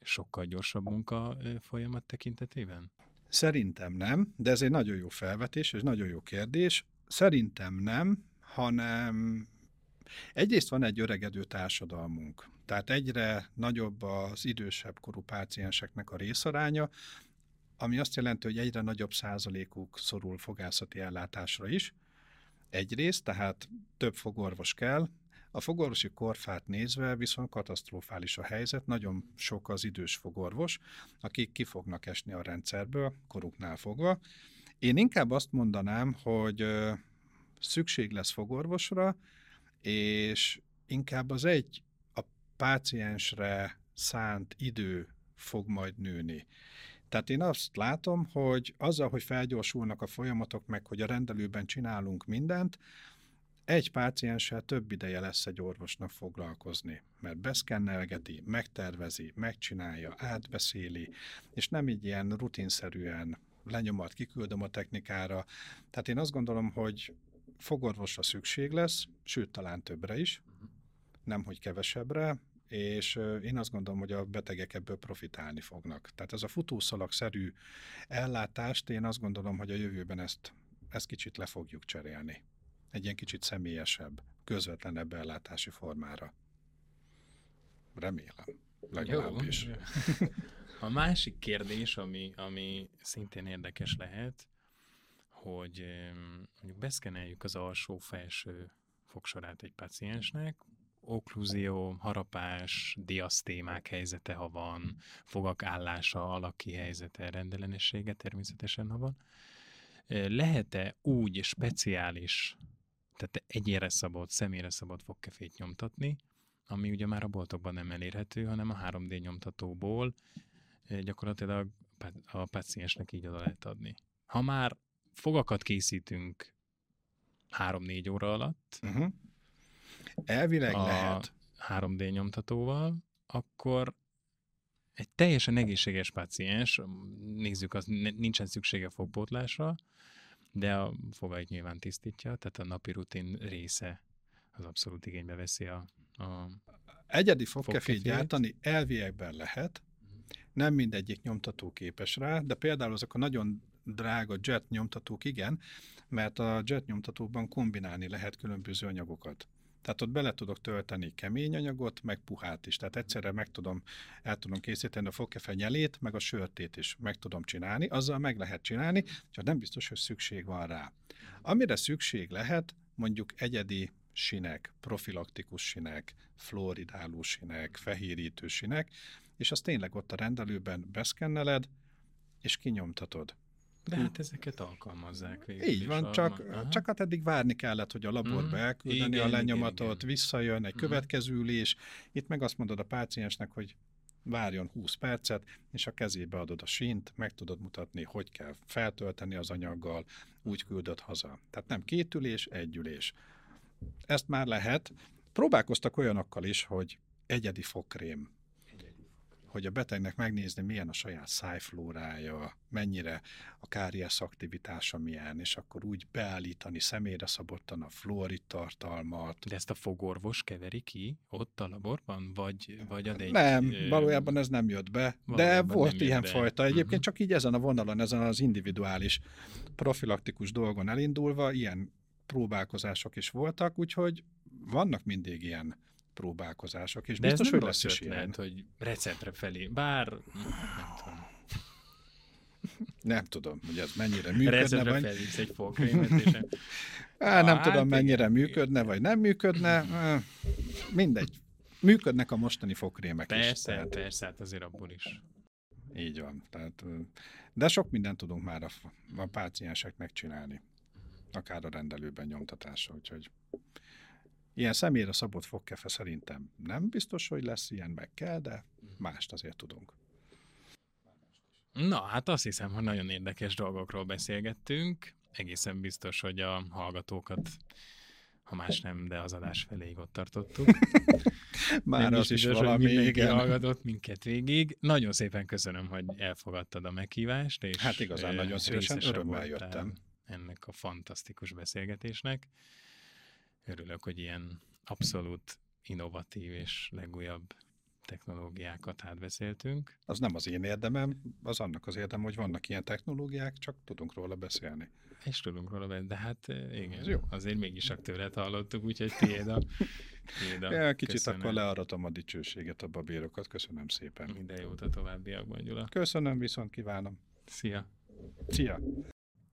sokkal gyorsabb munka folyamat tekintetében? Szerintem nem, de ez egy nagyon jó felvetés, és nagyon jó kérdés. Szerintem nem, hanem egyrészt van egy öregedő társadalmunk, tehát egyre nagyobb az idősebb korú pácienseknek a részaránya, ami azt jelenti, hogy egyre nagyobb százalékuk szorul fogászati ellátásra is. Egyrészt, tehát több fogorvos kell, a fogorvosi korfát nézve viszont katasztrofális a helyzet, nagyon sok az idős fogorvos, akik ki fognak esni a rendszerből, koruknál fogva. Én inkább azt mondanám, hogy szükség lesz fogorvosra, és inkább az egy a páciensre szánt idő fog majd nőni. Tehát én azt látom, hogy azzal, hogy felgyorsulnak a folyamatok, meg hogy a rendelőben csinálunk mindent, egy pácienssel több ideje lesz egy orvosnak foglalkozni, mert beszkennelgeti, megtervezi, megcsinálja, átbeszéli, és nem így ilyen rutinszerűen lenyomat, kiküldöm a technikára. Tehát én azt gondolom, hogy fogorvosra szükség lesz, sőt, talán többre is, nem hogy kevesebbre, és én azt gondolom, hogy a betegek ebből profitálni fognak. Tehát ez a futószalag-szerű ellátást, én azt gondolom, hogy a jövőben ezt, ezt kicsit le fogjuk cserélni egy ilyen kicsit személyesebb, közvetlenebb ellátási formára. Remélem. Legalábbis. Jó. A másik kérdés, ami, ami szintén érdekes lehet, hogy mondjuk beszkeneljük az alsó-felső fogsorát egy paciensnek, okkluzió, harapás, diasztémák helyzete, ha van, fogak állása, alaki helyzete, rendellenessége természetesen, ha van. Lehet-e úgy speciális tehát egyére szabott, személyre szabott fogkefét nyomtatni, ami ugye már a boltokban nem elérhető, hanem a 3D nyomtatóból eh, gyakorlatilag a paciensnek így oda lehet adni. Ha már fogakat készítünk 3-4 óra alatt, uh-huh. Elvileg a lehet 3D nyomtatóval, akkor egy teljesen egészséges paciens, nézzük, az nincsen szüksége fogpótlásra, de a fogait nyilván tisztítja, tehát a napi rutin része az abszolút igénybe veszi a, a Egyedi fogkefét gyártani elviekben lehet, nem mindegyik nyomtató képes rá, de például azok a nagyon drága jet nyomtatók igen, mert a jet nyomtatóban kombinálni lehet különböző anyagokat. Tehát ott bele tudok tölteni kemény anyagot, meg puhát is. Tehát egyszerre meg tudom, el tudom készíteni a fogkefe nyelét, meg a sörtét is meg tudom csinálni. Azzal meg lehet csinálni, csak nem biztos, hogy szükség van rá. Amire szükség lehet, mondjuk egyedi sinek, profilaktikus sinek, fluoridáló sinek, fehérítő sinek, és az tényleg ott a rendelőben beszkenneled, és kinyomtatod. De hát ezeket alkalmazzák végül Így van, csak, csak hát eddig várni kellett, hogy a laborba mm. elküldeni igen, a lenyomatot, igen, igen. visszajön egy mm. következő ülés, itt meg azt mondod a páciensnek, hogy várjon 20 percet, és a kezébe adod a sínt, meg tudod mutatni, hogy kell feltölteni az anyaggal, úgy küldöd haza. Tehát nem két ülés, egy ülés. Ezt már lehet. Próbálkoztak olyanokkal is, hogy egyedi fogkrém hogy a betegnek megnézni, milyen a saját szájflórája, mennyire a káriás aktivitása milyen, és akkor úgy beállítani személyre szabottan a fluorid tartalmat. De ezt a fogorvos keveri ki ott a laborban, vagy, vagy ad egy... Nem, valójában ez nem jött be, de volt ilyen be. fajta. Egyébként uh-huh. csak így ezen a vonalon, ezen az individuális profilaktikus dolgon elindulva ilyen próbálkozások is voltak, úgyhogy vannak mindig ilyen próbálkozások, és De biztos, hogy lesz is ilyen. hogy receptre felé, bár nem tudom. Nem tudom, hogy ez mennyire működne. Receptre vagy... egy fogkrémet, és... Á, nem tudom, hát mennyire igen. működne, vagy nem működne. Mindegy. Működnek a mostani fogkrémek persze, is. Persze, persze, hát azért abból is. Így van. Tehát, de sok mindent tudunk már a, a pácienseknek csinálni. Akár a rendelőben nyomtatása, úgyhogy Ilyen személyre szabott fogkefe szerintem nem biztos, hogy lesz ilyen, meg kell, de mást azért tudunk. Na, hát azt hiszem, hogy nagyon érdekes dolgokról beszélgettünk. Egészen biztos, hogy a hallgatókat, ha más nem, de az adás feléig ott tartottuk. Már nem az is, biztos, valami, hogy igen. hallgatott minket végig. Nagyon szépen köszönöm, hogy elfogadtad a meghívást, és Hát igazán nagyon szívesen, örömmel jöttem. Ennek a fantasztikus beszélgetésnek. Örülök, hogy ilyen abszolút innovatív és legújabb technológiákat átbeszéltünk. Az nem az én érdemem, az annak az érdem, hogy vannak ilyen technológiák, csak tudunk róla beszélni. És tudunk róla beszélni, de hát igen, Ez jó. azért mégis tőled hallottuk, úgyhogy tiéd a, tiéd a Ja, kicsit köszönöm. akkor learatom a dicsőséget, a babérokat. Köszönöm szépen. Minden jót a továbbiakban, Gyula. Köszönöm, viszont kívánom. Szia! Szia!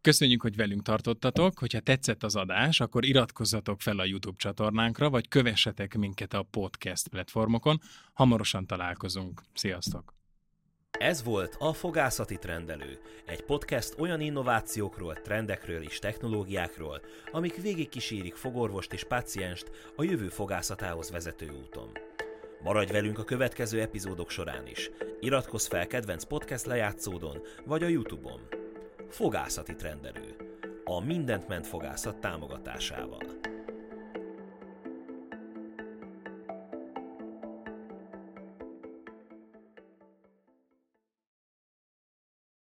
Köszönjük, hogy velünk tartottatok. Hogyha tetszett az adás, akkor iratkozzatok fel a YouTube csatornánkra, vagy kövessetek minket a podcast platformokon. Hamarosan találkozunk. Sziasztok! Ez volt a Fogászati Trendelő, egy podcast olyan innovációkról, trendekről és technológiákról, amik végigkísérik fogorvost és pácienst a jövő fogászatához vezető úton. Maradj velünk a következő epizódok során is. Iratkozz fel kedvenc podcast lejátszódon vagy a Youtube-on. Fogászati Trendelő. A Mindent ment fogászat támogatásával.